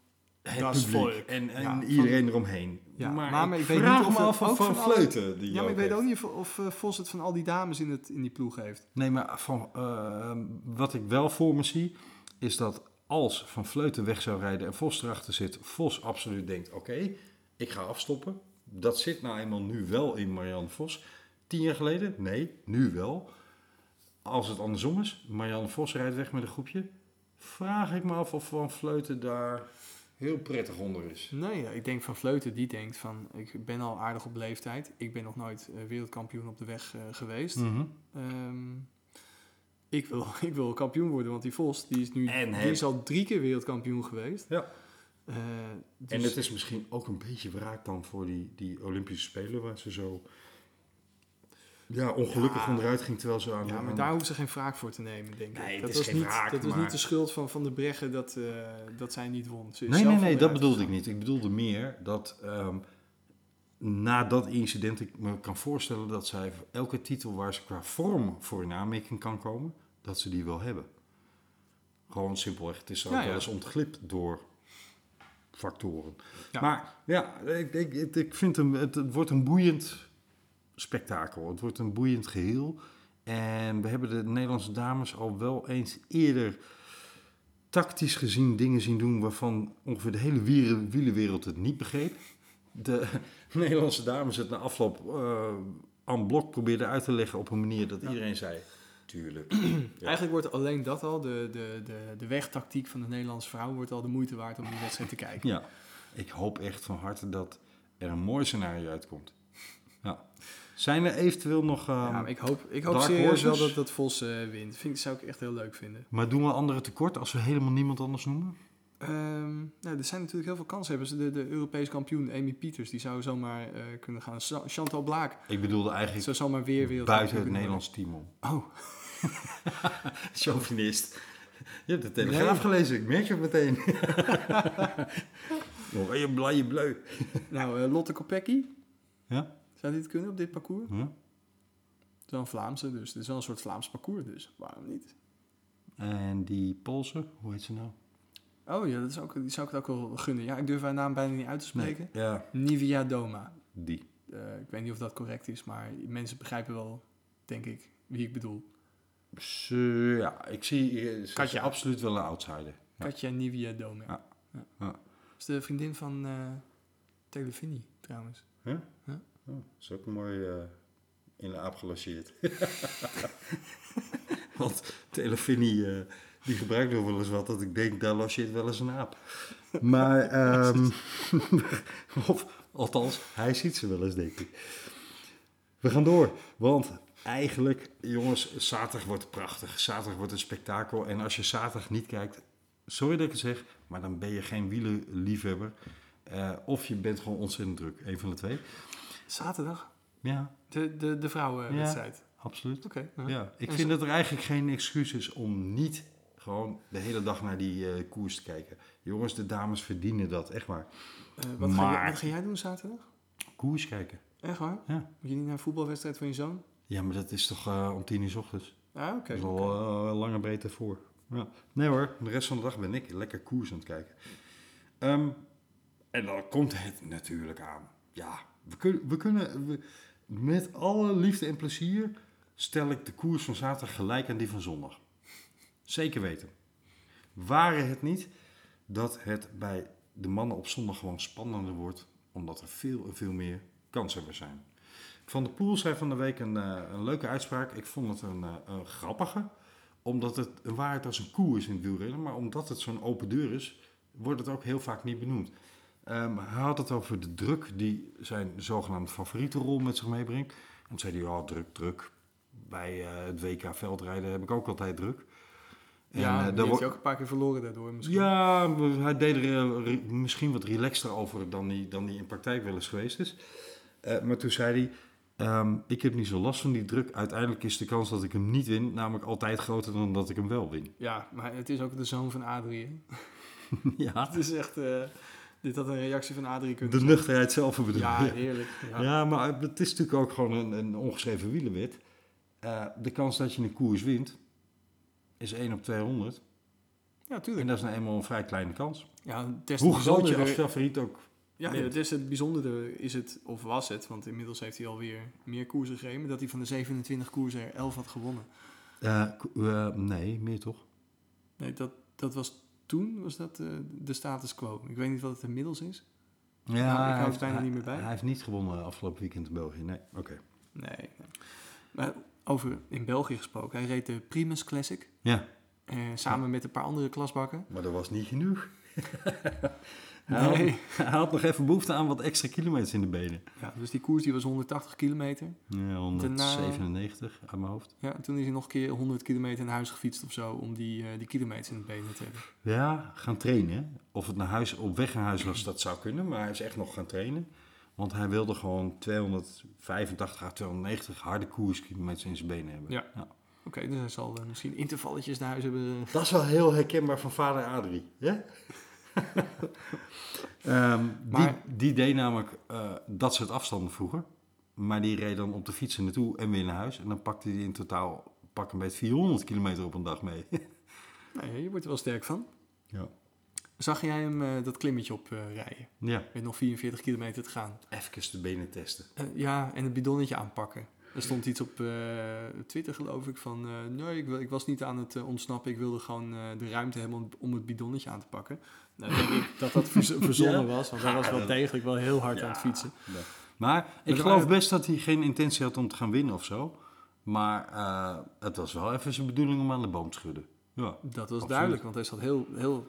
het Dat is publiek volk. en, en Ja, van- iedereen eromheen. Ja, maar, maar ik ik weet vraag niet of me het af of ook Van van Vleuten die Ja, maar ik weet ook niet of, of eh, Vos het van al die dames in, het, in die ploeg heeft. Nee, maar van, eh, wat ik wel voor me zie, is dat als Van Vleuten weg zou rijden en Vos erachter zit, Vos absoluut denkt, oké, ik ga afstoppen. Dat zit nou eenmaal nu wel in Marianne Vos. Tien jaar geleden? Nee, nu wel. als het andersom is, Marianne Vos rijdt weg met een groepje, vraag ik me af of Van Vleuten daar heel prettig onder is. Nee, ik denk van Vleuten, die denkt van, ik ben al aardig op leeftijd. Ik ben nog nooit eh, wereldkampioen op de weg eh, geweest. Mhm. Ehm, ik, wil, ik wil kampioen worden, want die Vos, die is nu die is al drie keer wereldkampioen geweest. Ja. Eh, dus- En het is misschien ook een beetje wraak dan voor die, die Olympische Spelen waar ze zo ja, ongelukkig Ja. onderuit ging terwijl ze aan Ja, maar aan- daar hoeven ze geen wraak voor te nemen, denk ik. Nee, dat is was, geen niet, wraak, dat was maar- niet de schuld van, van de Breggen dat, eh, dat zij niet won. Ze Nee, nee, nee, dat bedoelde ik niet. Ik bedoelde meer dat ehm, na dat incident ik me kan voorstellen dat zij elke titel waar ze qua vorm voor in aanmerking kan komen, dat ze die wil hebben. Gewoon simpelweg. Het is ook ja. wel eens ontglipt door factoren. Ja. Maar ja, ik, ik, ik, vind hem, het, het wordt een boeiend spektakel. Het wordt een boeiend geheel. En we hebben de Nederlandse dames al wel eens eerder tactisch gezien dingen zien doen waarvan ongeveer de hele wielenwereld het niet begreep. De Nederlandse dames het na afloop eh aan blok probeerden uit te leggen op een manier dat iedereen zei, tuurlijk. Ja. Eigenlijk wordt alleen dat al, de, de, de, de wegtactiek van de Nederlandse vrouw, wordt al de moeite waard om die wedstrijd te kijken. Ja, ik hoop echt van harte dat er een mooi scenario uitkomt. Ja. Zijn er eventueel nog... ehm, Ja, maar ik hoop, ik hoop serieus wel dat, dat Vos eh, wint. Vind, zou ik echt heel leuk vinden. maar doen we anderen tekort als we helemaal niemand anders noemen? Ehm, nou, er zijn natuurlijk heel veel kanshebbers. De, de Europees kampioen Amy Pieters, die zou zomaar eh, kunnen gaan. Chantal Blaak Ik bedoelde eigenlijk zou zomaar weer buiten het Nederlands team om. Oh, Chauvinist. Je hebt de Telegraaf gelezen, ik merk het meteen. Ben je blij, bleu. nou, eh, Lotte Kopecky, Ja? zou die het kunnen op dit parcours? ja? Het is wel een Vlaamse, dus het is wel een soort Vlaams parcours, dus waarom niet? En die Poolse, hoe heet ze nou? Oh ja, dat is ook, die zou ik het ook wel gunnen. Ja, ik durf haar naam bijna niet uit te spreken. Ja, Nivia Doma. die. Eh, ik weet niet of dat correct is, maar mensen begrijpen wel, denk ik, wie ik bedoel. Ze, ja, ik zie eh, ze is Katja. absoluut wel een outsider. Ja. Katja Nivia Doma. Ja. Ja. Ja. is de vriendin van eh Telefini, trouwens. Ja? Ja. Oh, is ook mooi eh, in de aap gelanceerd. Want Telefini, die gebruikt nog wel eens wat dat ik denk, daar lanceert wel eens een aap. Maar, ehm, of althans, hij ziet ze wel eens, denk ik. We gaan door, want eigenlijk, jongens, zaterdag wordt prachtig. Zaterdag wordt een spektakel. En als je zaterdag niet kijkt, sorry dat ik het zeg, maar dan ben je geen wielenliefhebber. Eh, of je bent gewoon ontzettend druk, een van de twee. Zaterdag? Ja, De, de, de vrouwenwedstrijd. absoluut. Oké. ja. Ja, ik En vind dat er eigenlijk geen excuus is om niet gewoon de hele dag naar die eh, koers te kijken. Jongens, de dames verdienen dat, echt waar. Eh, wat, ga Maar- wat ga jij doen zaterdag? Koers kijken. Echt waar? Ja. Moet je niet naar een voetbalwedstrijd van je zoon? Ja, maar dat is toch eh, om tien uur 's ochtends. Ah, oké. Dat is al eh, lange breedte voor. Ja. Nee hoor, de rest van de dag ben ik lekker koers aan het kijken. Ehm, en dan komt het natuurlijk aan. Ja, we, kun, we kunnen... we- met alle liefde en plezier stel ik de koers van zaterdag gelijk aan die van zondag. Zeker weten. Waren het niet dat het bij de mannen op zondag gewoon spannender wordt, omdat er veel en veel meer kanshebbers zijn. Van de Poel zei van de week een, eh, een leuke uitspraak. Ik vond het een, eh, een grappige, omdat het een waarheid als een koe is in het wielrennen, maar omdat het zo'n open deur is, wordt het ook heel vaak niet benoemd. Ehm, hij had het over de druk die zijn zogenaamde favoriete rol met zich meebrengt. En toen zei hij, ja, druk, druk. Bij eh, het WK veldrijden heb ik ook altijd druk. En, ja, die daar wordt- ook een paar keer verloren daardoor misschien. ja, hij deed er misschien wat relaxter over dan hij, dan hij in praktijk wel eens geweest is. Maar toen zei hij, ehm, ik heb niet zo last van die druk. Uiteindelijk is de kans dat ik hem niet win namelijk altijd groter dan dat ik hem wel win. Ja, maar het is ook de zoon van Adrie. hè? ja, Het is echt... eh, dit had een reactie van Adrie kunnen de nuchterheid zelf bedoel Ja, heerlijk. Ja. Ja. maar het is natuurlijk ook gewoon een, een ongeschreven wielenwet. Eh, de kans dat je een koers wint is 1 op 200. ja, En tuurlijk. dat is nou eenmaal een vrij kleine kans. Ja, Hoe groot je als favoriet ook Ja, het is het bijzondere is het, of was het, want inmiddels heeft hij alweer meer koersen gereden, dat hij van de 27 koersen er 11 had gewonnen. Eh, eh, nee, meer toch? Nee, dat, dat was toen was dat eh, de status quo. Ik weet niet wat het inmiddels is. Ja, Nou, ik hou hij het heeft- bijna niet meer bij. Hij heeft niet gewonnen afgelopen weekend in België. Nee, oké. Nee. nee. Maar Over in België gesproken. Hij reed de Primus Classic. Ja, samen met een paar andere klasbakken. maar dat was niet genoeg. hij, had, Nee. hij had nog even behoefte aan wat extra kilometers in de benen. Ja, dus die koers die was 180 kilometer. Ja, 197 uit mijn hoofd. Ja, en toen is hij nog een keer 100 kilometer naar huis gefietst of zo. Om die, eh, die kilometers in de benen te hebben. Ja, gaan trainen. hè. Of het naar huis, op weg naar huis was, dat zou kunnen. Maar hij is echt nog gaan trainen. Want hij wilde gewoon 285 à 290 harde koerskilometers in zijn benen hebben. Ja. Oké, dus hij zal eh, misschien intervalletjes naar huis hebben. eh. Dat is wel heel herkenbaar van vader Adrie. Ja? Ehm, Maar- die, die deed namelijk eh, dat soort afstanden vroeger. Maar die reed dan op de fietsen naartoe en weer naar huis. En dan pakte hij in totaal pak een beetje 400 kilometer op een dag mee. Ja, je wordt er wel sterk van. ja. Zag jij hem eh, dat klimmetje op eh, rijden? ja. Met nog 44 kilometer te gaan. Even de benen testen. Ja, en het bidonnetje aanpakken. Er stond iets op eh, Twitter, geloof ik, van... eh, nee, ik, wil- ik was niet aan het eh, ontsnappen. Ik wilde gewoon eh, de ruimte hebben om, om het bidonnetje aan te pakken. Nou, denk ik dat dat verz- verzonnen Ja? was. Want hij was wel degelijk wel heel hard aan het fietsen. Maar ik geloof best dat hij geen intentie had om te gaan winnen of zo. Maar eh, het was wel even zijn bedoeling om aan de boom te schudden. Ja. Dat was Absoluut. duidelijk, want hij zat heel, heel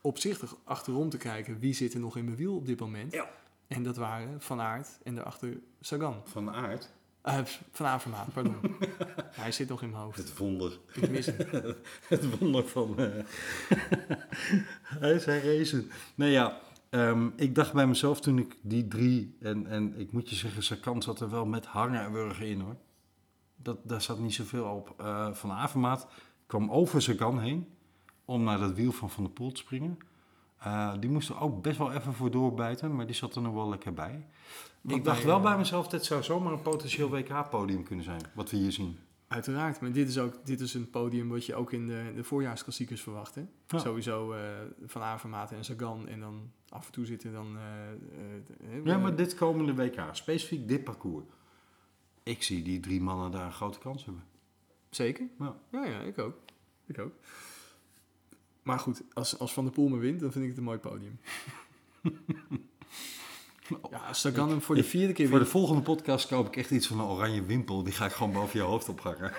opzichtig achterom te kijken. Wie zit er nog in mijn wiel op dit moment? Ja. En dat waren Van Aert en daarachter Sagan. Van de Eh, van Avermaat, pardon. hij zit nog in mijn hoofd. Het wonder. Ik mis hem. Het wonder van. eh, hij is herrezen. Nee ja, ehm, ik dacht bij mezelf toen ik die drie. En, en ik moet je zeggen, Sakan zat er wel met hangen en wurgen in hoor. Dat, daar zat niet zoveel op. Eh, van Avermaat kwam over Sagan heen. Om naar dat wiel van Van der Poel te springen. Die moest er ook best wel even voor doorbijten, maar die zat er nog wel lekker bij. Ik dacht wel eh, bij mezelf, dit zou zomaar een potentieel WK-podium kunnen zijn, wat we hier zien. Uiteraard, maar dit is ook dit is een podium wat je ook in de, de voorjaarsklassiekers verwacht. Hè? Ja. Sowieso eh, Van Avermaat en Sagan en dan af en toe zitten dan... eh, Ja, maar dit komende WK, specifiek dit parcours. Ik zie die drie mannen daar een grote kans hebben. Zeker? Ja. Ja, ja, ik ook. Ik ook. Maar goed, als, als Van der Poel me wint, dan vind ik het een mooi podium. ja, hem voor de vierde keer Voor de volgende podcast koop ik echt iets van een oranje wimpel. Die ga ik gewoon boven je hoofd ophangen.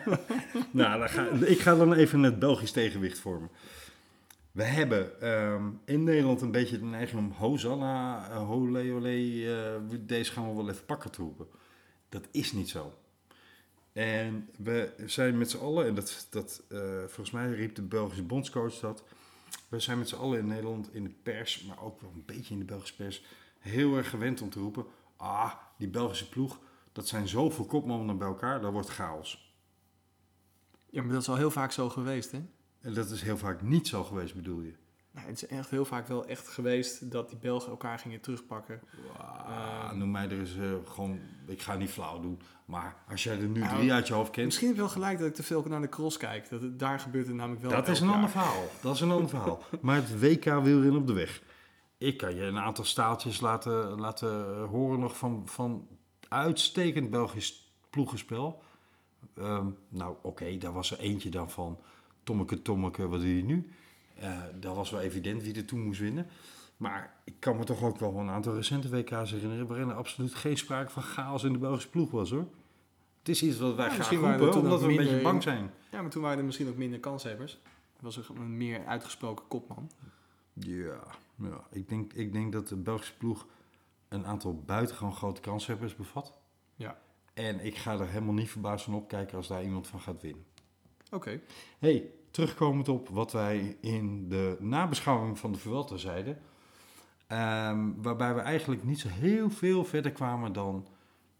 nou, dan ga, ik ga dan even het Belgisch tegenwicht vormen. We hebben ehm, in Nederland een beetje de neiging om Hosanna, uh, Ole, eh, deze gaan we wel even pakken te roepen. Dat is niet zo. En we zijn met z'n allen, en dat, dat eh, volgens mij riep de Belgische bondscoach dat. We zijn met z'n allen in Nederland in de pers, maar ook wel een beetje in de Belgische pers, heel erg gewend om te roepen: ah, die Belgische ploeg, dat zijn zoveel kopmannen bij elkaar, dat wordt chaos. Ja, maar dat is al heel vaak zo geweest, hè? En dat is heel vaak niet zo geweest, bedoel je? Nou, het is echt heel vaak wel echt geweest dat die Belgen elkaar gingen terugpakken. Ah, noem mij er eens eh, gewoon, ik ga niet flauw doen, maar als jij er nu Nou, drie uit je hoofd kent, Misschien heb je wel gelijk dat ik te veel naar de cross kijk. Dat het, daar gebeurt het namelijk wel dat is een ander verhaal. Dat is een ander verhaal. Maar het WK wielrennen op de weg. Ik kan je een aantal staaltjes laten, laten horen nog van, van uitstekend Belgisch ploegenspel. Ehm, nou, oké, daar was er eentje dan van Tommeke, Tommeke, wat doe je nu? Eh dat was wel evident wie er toen moest winnen. Maar ik kan me toch ook wel een aantal recente WK's herinneren... waarin er absoluut geen sprake van chaos in de Belgische ploeg was, hoor. Het is iets wat wij Ja, graag misschien roepen, omdat we een beetje bang zijn. Ja, maar toen waren er misschien ook minder kanshebbers. Er was er een meer uitgesproken kopman. Ja, ja. Ik, denk, ik denk dat de Belgische ploeg een aantal buitengewoon grote kanshebbers bevat. Ja. En ik ga er helemaal niet verbaasd van opkijken als daar iemand van gaat winnen. Oké. hey, terugkomend op wat wij in de nabeschouwing van de Vuelta zeiden. ehm, waarbij we eigenlijk niet zo heel veel verder kwamen dan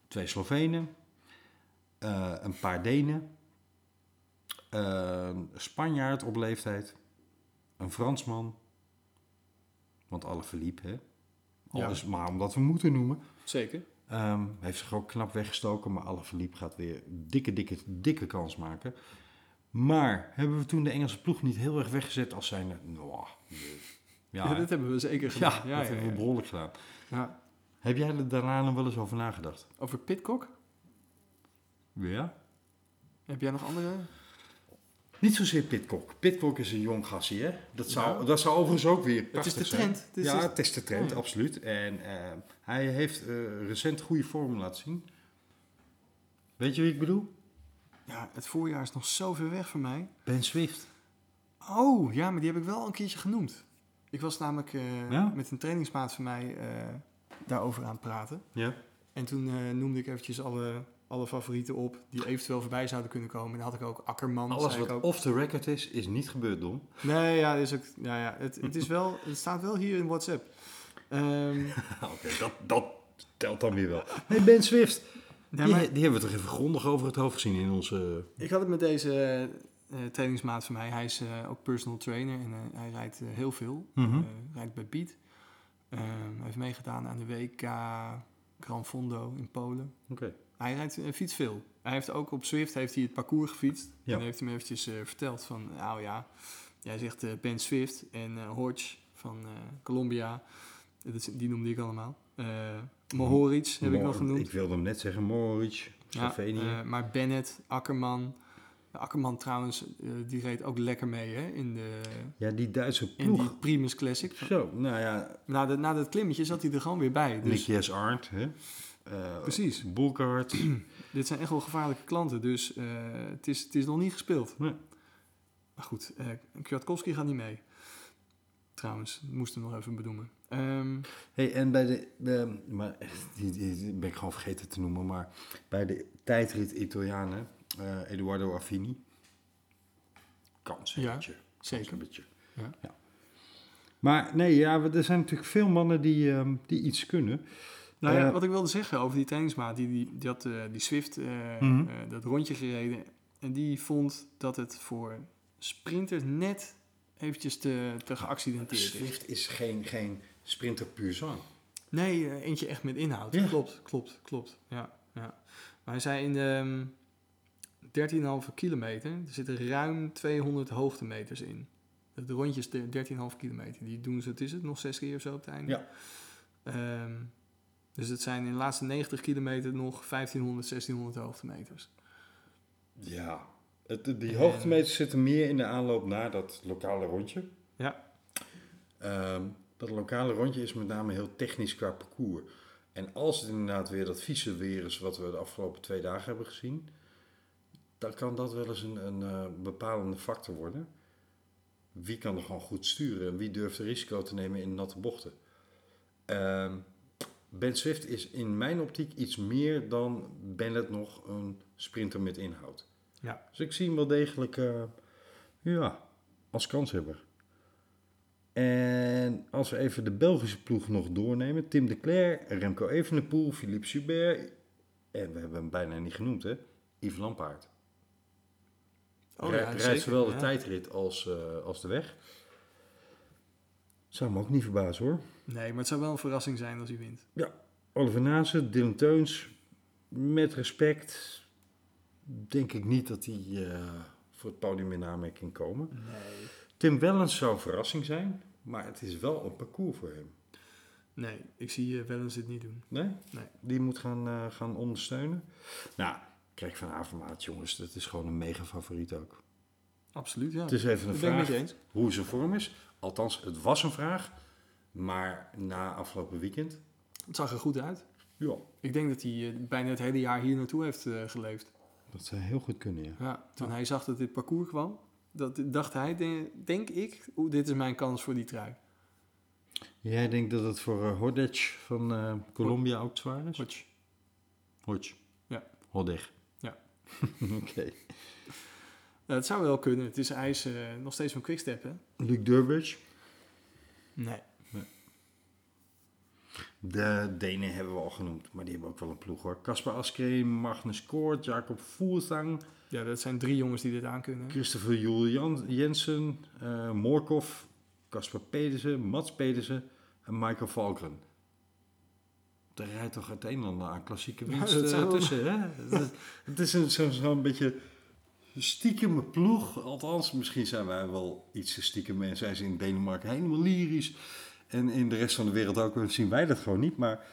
twee Slovenen, eh, een paar Denen, eh, een Spanjaard op leeftijd, een Fransman, want alle verliep, hè? Ja. Alles maar omdat we moeten noemen. Zeker. Ehm, heeft zich ook knap weggestoken, maar alle verliep gaat weer dikke, dikke, dikke kans maken. Maar hebben we toen de Engelse ploeg niet heel erg weggezet als zijnde... Nou, nee. Ja, ja, dit hebben we zeker ja, gedaan. dat hebben we behoorlijk gedaan. Ja. Heb jij er daarna nog wel eens over nagedacht? Over Pitcock? Ja? Heb jij nog andere? Niet zozeer Pitcock. Pitcock is een jong gassie, hè? Dat zou, Ja. dat zou overigens ook weer Het is de trend. Het is ja, het is de trend, Ja. absoluut. En eh, hij heeft eh, recent goede vorm laten zien. Weet je wie ik bedoel? Ja, het voorjaar is nog zo ver weg voor mij. Ben Swift. Oh, ja, maar die heb ik wel een keertje genoemd. Ik was namelijk eh, Ja? met een trainingsmaat van mij eh, daarover aan het praten. Ja. En toen noemde ik eventjes alle, alle favorieten op die eventueel voorbij zouden kunnen komen. En dan had ik ook Akkerman. Alles wat ook. off the record is, is niet gebeurd, Dom. Nee, ja, is ook, ja, ja het, het, is wel, het staat wel hier in WhatsApp. Ehm, Oké, dat, dat telt dan weer wel. Hey, Ben Swift. ja, die, maar die hebben we toch even grondig over het hoofd gezien in onze... ik had het met deze eh, trainingsmaat van mij. Hij is eh, ook personal trainer en eh, hij rijdt eh, heel veel. Eh, rijdt bij Beat. Ehm, hij heeft meegedaan aan de WK Gran Fondo in Polen. Oké. Hij rijdt, eh, fietst veel. Hij heeft ook op Swift heeft hij het parcours gefietst. Ja. En heeft hij me eventjes eh, verteld van, nou ja, jij zegt eh, Ben Swift en Hodge van Colombia. Dat die noemde ik allemaal. Mohoric heb ik nog genoemd. Ik wilde hem net zeggen, Mohoric, Slovenië. maar Bennett, Akkerman. Akkerman trouwens, die reed ook lekker mee hè, in, de, ja, die Duitse in ploeg. die Primus Classic. Zo, nou ja, Na, de, na dat klimmetje zat hij er gewoon weer bij. Dus Nicky S. Arndt, hè? Eh, Precies. Boelkaart. dit zijn echt wel gevaarlijke klanten. Dus eh, het, is, het is nog niet gespeeld. Nee. Maar goed, eh Kwiatkowski gaat niet mee. Trouwens, moest hem nog even bedoelen. Ehm, hey, en bij de, de maar die, die, ben ik gewoon vergeten te noemen, maar bij de tijdrit Italianen, eh, Eduardo Affini, kans Ja, een beetje. zeker. Een beetje. Ja. Maar nee, ja, er zijn natuurlijk veel mannen die, ehm, die iets kunnen. Nou ja, Eh, wat ik wilde zeggen over die trainingsmaat, die, die, die had eh, die Swift eh, Mhm. eh, dat rondje gereden. En die vond dat het voor sprinters net eventjes te, te geaccidenteerd is. Swift is geen, geen sprinter puur zang. Nee, eentje echt met inhoud. Ja. Klopt, klopt, klopt. Ja, ja. Maar hij zei in de ehm, 13,5 kilometer, er zitten ruim 200 hoogtemeters in. Het rondje is de 13,5 kilometer. Die doen ze, het is het, nog zes keer of zo op het einde. Ja. Ehm, dus het zijn in de laatste 90 kilometer nog 1500, 1600 hoogtemeters. Ja. Het, die hoogtemeters zitten meer in de aanloop naar dat lokale rondje. Ja. Ehm, dat lokale rondje is met name heel technisch qua parcours. En als het inderdaad weer dat vieze weer is wat we de afgelopen twee dagen hebben gezien, dan kan dat wel eens een, een eh, bepalende factor worden. Wie kan er gewoon goed sturen en wie durft er risico te nemen in natte bochten? Ehm, ben Swift is in mijn optiek iets meer dan Bennett nog een sprinter met inhoud. Ja. Dus ik zie hem wel degelijk eh, ja, als kanshebber. En als we even de Belgische ploeg nog doornemen. Tim de Cler, Remco Evenepoel, Philippe Joubert. En we hebben hem bijna niet genoemd hè. Yves Lampaard. Oh, ja, rijdt zowel de ja. tijdrit als, eh, als de weg. Zou me ook niet verbazen hoor. Nee, maar het zou wel een verrassing zijn als hij wint. Oliver Nase, Dylan Teuns. Met respect denk ik niet dat die eh, voor het podium in aanmerking komen. Nee. Tim Wellens zou een verrassing zijn, maar het is wel een parcours voor hem. Nee, ik zie uh, Wellens dit niet doen. Nee? Nee. Die moet gaan, eh, gaan ondersteunen. Nou, kijk van Avermaat, jongens, dat is gewoon een mega favoriet ook. Absoluut, ja. Het is even een Dat vraag hoe zijn vorm is. Althans, het was een vraag, maar na afgelopen weekend, Het zag er goed uit. ja, Ik denk dat hij eh, bijna het hele jaar hier naartoe heeft eh, geleefd. dat zou heel goed kunnen, ja. Ja, toen hij zag dat dit parcours kwam, dat, dacht hij, de- denk ik, dit is mijn kans voor die trui. Jij denkt dat het voor uh, Hodec van eh, Colombia ook zwaar is? Hodge. Hodge. Ja. Hodeg. Ja. Oké. Het zou wel kunnen. Het is ijs eh, nog steeds van Quickstep, hè? Luc Durbridge. Nee. De Denen hebben we al genoemd, maar die hebben ook wel een ploeg hoor. Kasper Askreen, Magnus Koort, Jacob Voertang, Ja, dat zijn drie jongens die dit aankunnen. Christopher Jules Jan- Jensen, eh Morkov, Kasper Pedersen, Mats Pedersen en Michael Valkren. Er rijdt toch het een en ander aan klassieke winst eh, tussen. Hè? Het- Het is een- zo'n zo'n beetje stiekeme ploeg. Althans, misschien zijn wij wel iets te stiekem en zijn ze in Denemarken helemaal lyrisch. En in de rest van de wereld ook zien wij dat gewoon niet. Maar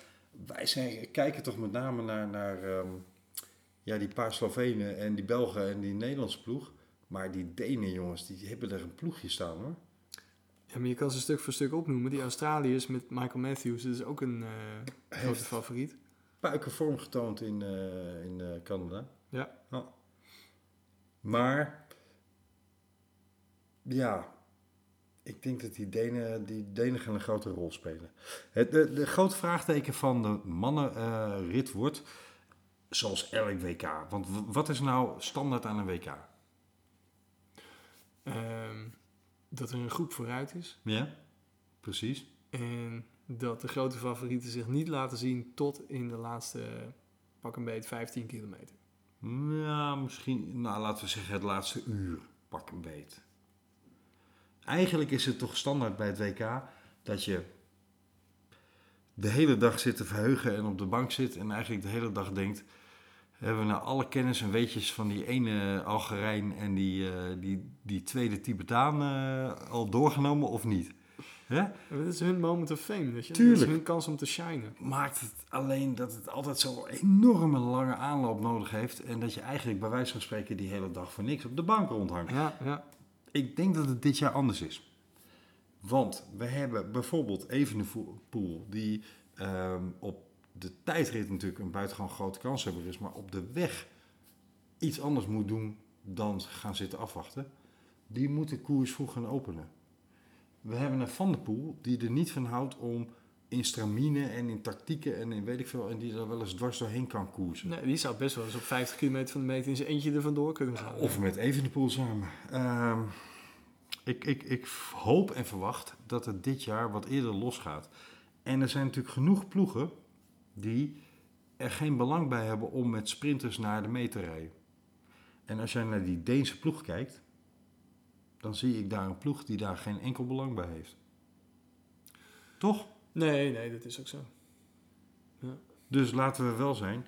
wij zijn, kijken toch met name naar, naar ehm, ja, die paar Slovenen en die Belgen en die Nederlandse ploeg. Maar die Denen, jongens, die hebben er een ploegje staan hoor. Ja, maar je kan ze stuk voor stuk opnoemen. Die Australiërs met Michael Matthews, dat is ook een eh, grote favoriet. puikenvorm getoond in, eh, in eh, Canada. Ja. Maar, ja, ik denk dat die Denen, die Denen gaan een grote rol spelen. Het, de, de grote vraagteken van de mannenrit wordt, zoals elk WK. Want wat is nou standaard aan een WK? Ehm, dat er een groep vooruit is. Ja, precies. En dat de grote favorieten zich niet laten zien tot in de laatste, pak een beet, 15 kilometer. Ja, misschien, nou laten we zeggen het laatste uur, pak een beet. Eigenlijk is het toch standaard bij het WK dat je de hele dag zit te verheugen en op de bank zit en eigenlijk de hele dag denkt, hebben we nou alle kennis en weetjes van die ene Algerijn en die, eh, die, die tweede Tibetaan eh, al doorgenomen of niet? Hè? Dat is hun moment of fame, weet je. Tuurlijk. Dat is hun kans om te shinen. maakt het alleen dat het altijd zo'n enorme lange aanloop nodig heeft. En dat je eigenlijk bij wijze van spreken die hele dag voor niks op de bank rondhangt. Ja, ja. Ik denk dat het dit jaar anders is. Want we hebben bijvoorbeeld Evenepoel, die ehm, op de tijdrit natuurlijk een buitengewoon grote kanshebber is, maar op de weg iets anders moet doen dan gaan zitten afwachten. Die moet de koers vroeg gaan openen. We hebben een Van der Poel die er niet van houdt om in stramine en in tactieken en in weet ik veel, en die er wel eens dwars doorheen kan koersen. Nee, die zou best wel eens op 50 kilometer van de meter in zijn eentje er vandoor kunnen gaan. Of met Evenepoel samen. Ehm, ik, ik, ik hoop en verwacht dat het dit jaar wat eerder losgaat. En er zijn natuurlijk genoeg ploegen die er geen belang bij hebben om met sprinters naar de meet te rijden. En als jij naar die Deense ploeg kijkt, dan zie ik daar een ploeg die daar geen enkel belang bij heeft. Toch? Nee, nee, dat is ook zo. Dus laten we wel zijn,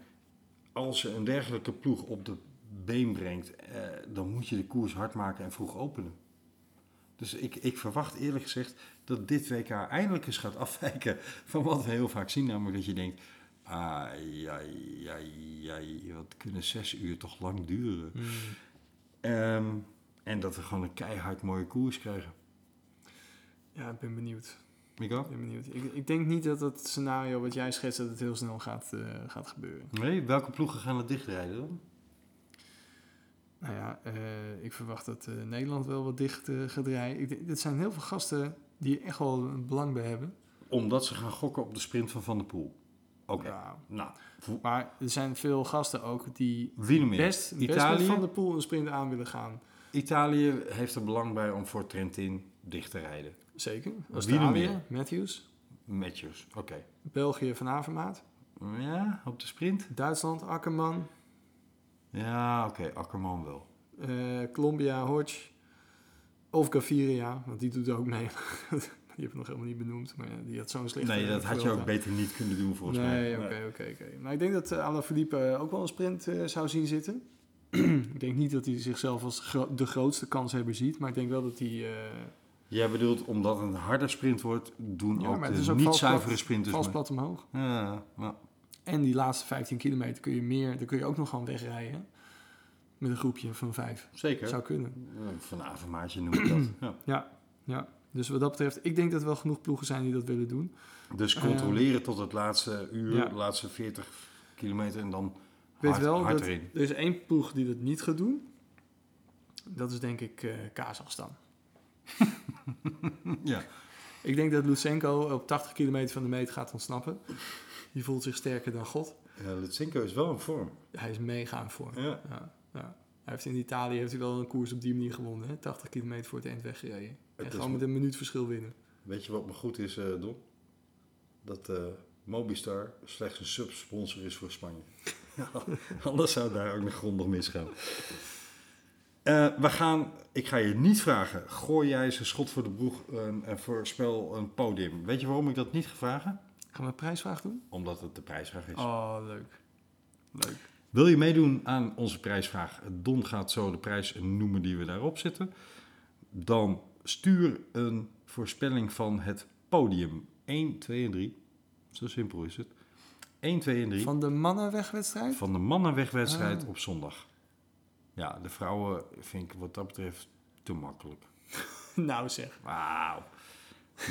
als je een dergelijke ploeg op de been brengt, eh, dan moet je de koers hard maken en vroeg openen. Dus ik, ik verwacht eerlijk gezegd dat dit WK eindelijk eens gaat afwijken van wat we heel vaak zien. Namelijk dat je denkt, ai, ai, ai, ai, wat kunnen zes uur toch lang duren. Ehm, en dat we gewoon een keihard mooie koers krijgen. Ja, ik ben benieuwd. Ik ook? Ik, ben benieuwd. ik, ik denk niet dat het scenario wat jij schetst, dat het heel snel gaat, eh, gaat gebeuren. Nee, welke ploegen gaan het dichtrijden dan? Nou ja, eh, ik verwacht dat eh, Nederland wel wat dicht gaat rijden. Dit zijn heel veel gasten die er echt wel een belang bij hebben. Omdat ze gaan gokken op de sprint van Van der Poel. Oké, Ja. nou, Maar er zijn veel gasten ook die wie best, best Italië? met Van der Poel een sprint aan willen gaan. Italië heeft er belang bij om voor Trentin dicht te rijden. Zeker. Australië, meer? Matthews. Matthews, oké. België, Van Avermaat. Ja, op de sprint? Duitsland, Akkerman. Ja, oké, Akkerman wel. eh, Colombia, Hodge. Of Gaviria, want die doet er ook mee. die heb ik nog helemaal niet benoemd, maar die had zo'n slechte... Nee, dat had je ook beter niet kunnen doen volgens Nee, mij. oké, oké, oké. Maar ik denk dat uh, Alaphilippe ook wel een sprint eh, zou zien zitten. ik denk niet dat hij zichzelf als gro- de grootste kanshebber ziet, maar ik denk wel dat hij... eh, Jij bedoelt, omdat het een harde sprint wordt, doen Ja, ook maar de het is ook niet vals plat- zuivere sprinters vals plat omhoog. Ja, ja. En die laatste 15 kilometer kun je meer, daar kun je ook nog gewoon wegrijden. Met een groepje van vijf. zeker. Zou kunnen. Van noem ik dat. Ja. Ja, ja. Dus wat dat betreft, ik denk dat er wel genoeg ploegen zijn die dat willen doen. Dus controleren tot het laatste uur, ja. laatste 40 kilometer en dan weet hard, wel hard dat erin. er is één ploeg die dat niet gaat doen. Dat is denk ik eh Kazachstan. Ja. Ik denk dat Lutsenko op 80 kilometer van de meet gaat ontsnappen. Die voelt zich sterker dan God. ja, Lutsenko is wel in vorm. Hij is mega in vorm. Ja. Ja, ja. Hij heeft in Italië heeft hij wel een koers op die manier gewonnen. Hè? 80 kilometer voor het eind weggereden. En Het gewoon met een minuut verschil winnen. Weet je wat me goed is, eh Don? Dat eh, Mobistar slechts een subsponsor is voor Spanje. Anders zou daar ook nog grondig misgaan. Eh, we gaan, ik ga je niet vragen, gooi jij eens een schot voor de boeg en, en voorspel een podium. Weet je waarom ik dat niet ga vragen? Gaan we een prijsvraag doen? Omdat het de prijsvraag is. Oh, leuk. Leuk. Wil je meedoen aan onze prijsvraag? Don gaat zo de prijs noemen die we daarop zetten. Dan stuur een voorspelling van het podium. 1, 2 en 3. Zo simpel is het. 1, 2 en 3 van, Van de mannenwegwedstrijd? de mannenwegwedstrijd Ah. op zondag. Ja, de vrouwen vind ik wat dat betreft te makkelijk. nou zeg. Wauw.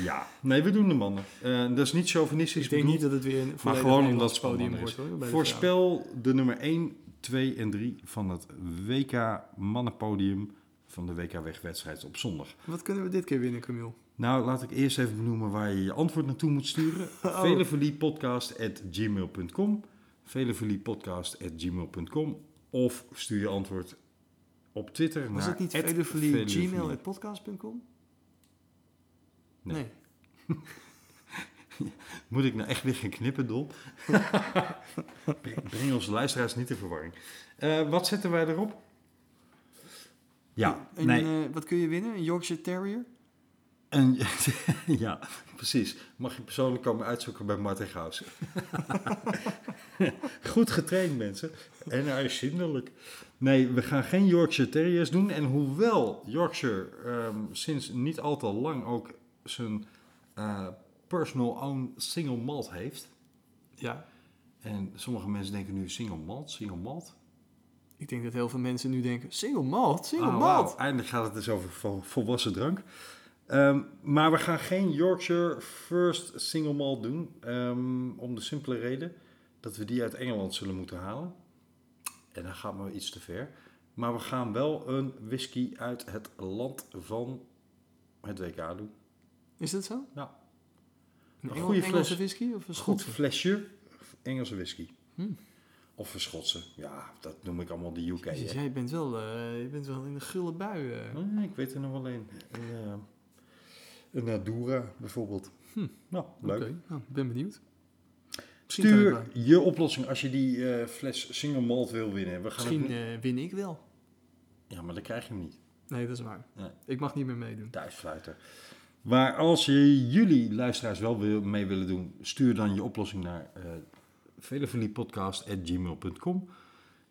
Ja, nee, we doen de mannen. Eh, dat is niet chauvinistisch Ik denk bedoeld, niet dat het weer een maar gewoon omdat het podium wordt. Hoor. Voorspel de nummer 1, 2 en 3 van het WK mannenpodium van de WK wegwedstrijd op zondag. Wat kunnen we dit keer winnen, Camille? Nou, laat ik eerst even benoemen waar je je antwoord naartoe moet sturen. Oh. veleveliepodcast.gmail.com veleveliepodcast.gmail.com Of stuur je antwoord op Twitter Was naar het niet @velevelie. veloverlie.gmail.podcast.com? Nee. nee. Moet ik nou echt weer gaan knippen, Don? Breng onze luisteraars niet in verwarring. Eh, wat zetten wij erop? Ja, En, nee. eh, wat kun je winnen? Een Yorkshire Terrier? En, ja, precies. Mag je persoonlijk komen uitzoeken bij Martin Gauss. Goed getraind, mensen. En hij is zindelijk. Nee, we gaan geen Yorkshire Terriers doen. En hoewel Yorkshire ehm, sinds niet al te lang ook zijn eh, personal own single malt heeft. Ja. En sommige mensen denken nu single malt, single malt. Ik denk dat heel veel mensen nu denken, single malt, single Ah, malt. Eindelijk gaat het dus over vol- volwassen drank. Ehm, maar we gaan geen Yorkshire First Single Malt doen. ehm, om de simpele reden dat we die uit Engeland zullen moeten halen. En dan gaat maar iets te ver. Maar we gaan wel een whisky uit het land van het WK doen. Is dat zo? Ja. Een goede Engelse fles. whisky of een Goed flesje Engelse whisky. Hmm. Of een Schotse. Ja, dat noem ik allemaal de UK. Hè. jij bent wel, eh, je bent wel in een gulle bui. eh. Nee, ik weet er nog wel een. Een, eh, een Nadura bijvoorbeeld. Hm. Nou, leuk. Oké, nou, ik ben benieuwd. Misschien, Stuur je oplossing als je die eh, fles single malt wil winnen. We gaan misschien eh, win ik wel. Ja, maar dan krijg je hem niet. Nee, dat is waar. Nee. Ik mag niet meer meedoen. Thuisfluiter. Maar als je jullie luisteraars wel wil, mee willen doen, stuur dan je oplossing naar uh, veleveliepodcast.gmail.com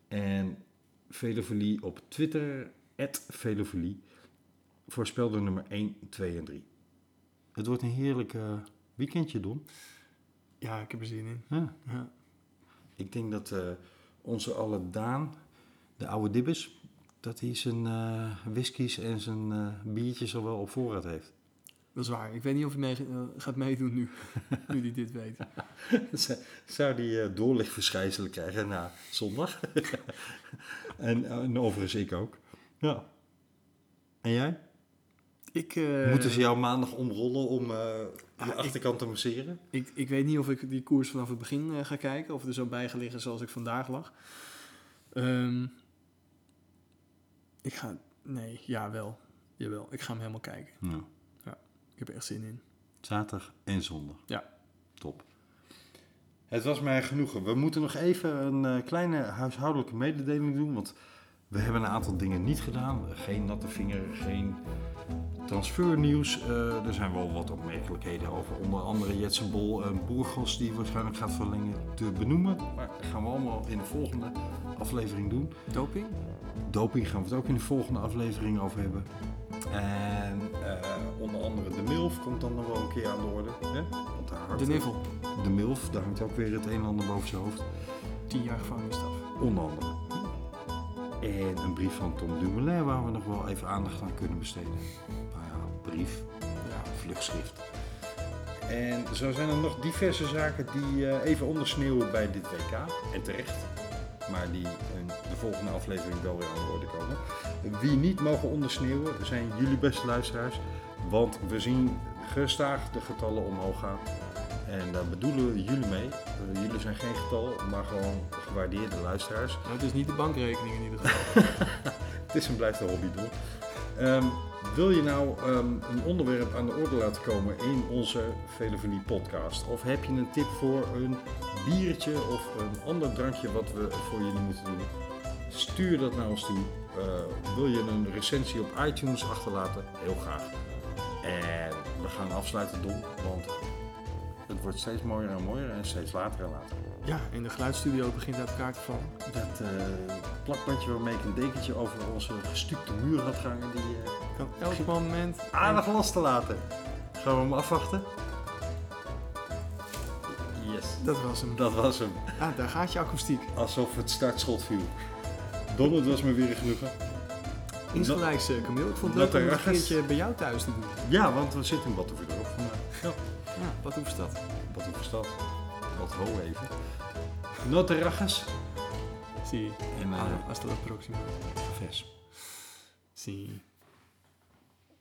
en Velevelie op Twitter, Velevelie. Voorspel de nummer 1, 2 en 3. Het wordt een heerlijk eh, weekendje, Don. Ja, ik heb er zin in. Ja. Ja. Ik denk dat eh, onze alle Daan, de oude dibbes, dat hij zijn eh whiskies en zijn biertjes al wel op voorraad heeft. Dat is waar. Ik weet niet of hij mee, eh, gaat meedoen nu. nu hij dit weet. Zou die eh, doorlichtverschijnselen krijgen na zondag? en, eh, en overigens ik ook. Ja. En jij? Ik, Moeten ze jou maandag omrollen om eh Ah, ik- achterkant te masseren? ik, ik weet niet of ik die koers vanaf het begin ga kijken. Of er zo bij liggen zoals ik vandaag lag. Ehm, ik ga... Nee, ja wel. Jawel, ik ga hem helemaal kijken. Ja. Ik heb er echt zin in. Zaterdag en zondag. Ja. Top. Het was mij genoegen. We moeten nog even een eh, kleine huishoudelijke mededeling doen. Want we hebben een aantal dingen niet gedaan. Geen natte vinger, geen transfernieuws. Eh, er zijn wel wat opmerkelijkheden over. Onder andere Jetsen Bol en Boergos die waarschijnlijk gaat verlengen te benoemen. Maar dat gaan we allemaal in de volgende aflevering doen. Doping? Doping gaan we het ook in de volgende aflevering over hebben. En eh, onder andere de MILF komt dan nog wel een keer aan de orde. Hè? Want daar hangt De Nivel. De MILF, daar hangt ook weer het een en ander boven zijn hoofd. Tien jaar gevangenisstraf. Onder andere. En een brief van Tom Dumoulin waar we nog wel even aandacht aan kunnen besteden. Nou ja, brief, ja, vluchtschrift. En zo zijn er nog diverse zaken die eh, even ondersneeuwen bij dit WK. En terecht. Maar die in de volgende aflevering wel weer aan de orde komen. Wie niet mogen ondersneeuwen zijn jullie beste luisteraars. Want we zien gestaag de getallen omhoog gaan. En daar bedoelen we jullie mee. Eh, jullie zijn geen getal, maar gewoon gewaardeerde luisteraars. Nou, het is niet de bankrekening in ieder geval. Het is en blijft een hobby, Don. Ehm, wil je nou ehm, een onderwerp aan de orde laten komen in onze Velevelie podcast? Of heb je een tip voor een biertje of een ander drankje wat we voor jullie moeten doen? Stuur dat naar ons toe. Eh, wil je een recensie op iTunes achterlaten? Heel graag. En we gaan afsluiten, Don, want het wordt steeds mooier en mooier en steeds later en later. ja, en de geluidsstudio begint uit elkaar te vallen. Dat eh, plakbandje waarmee ik een dekentje over onze gestukte muur had gehangen, die eh, Kan elk moment... aardig los te laten. Gaan we hem afwachten? Yes. Dat was hem. Dat was hem. Ah, daar gaat je akoestiek. Alsof het startschot viel. Don, het was me weer een genoegen. Insgelijks, eh, Camille. Ik vond het Dat leuk om een keertje bij jou thuis te doen. Ja, want we zitten in Battenverdorp vandaag. Ja. Ja, wat hoeft dat? Wat een verstand. Wat ho even. Notte ragas. Zie. En uh, hasta la próxima. vers. Zie.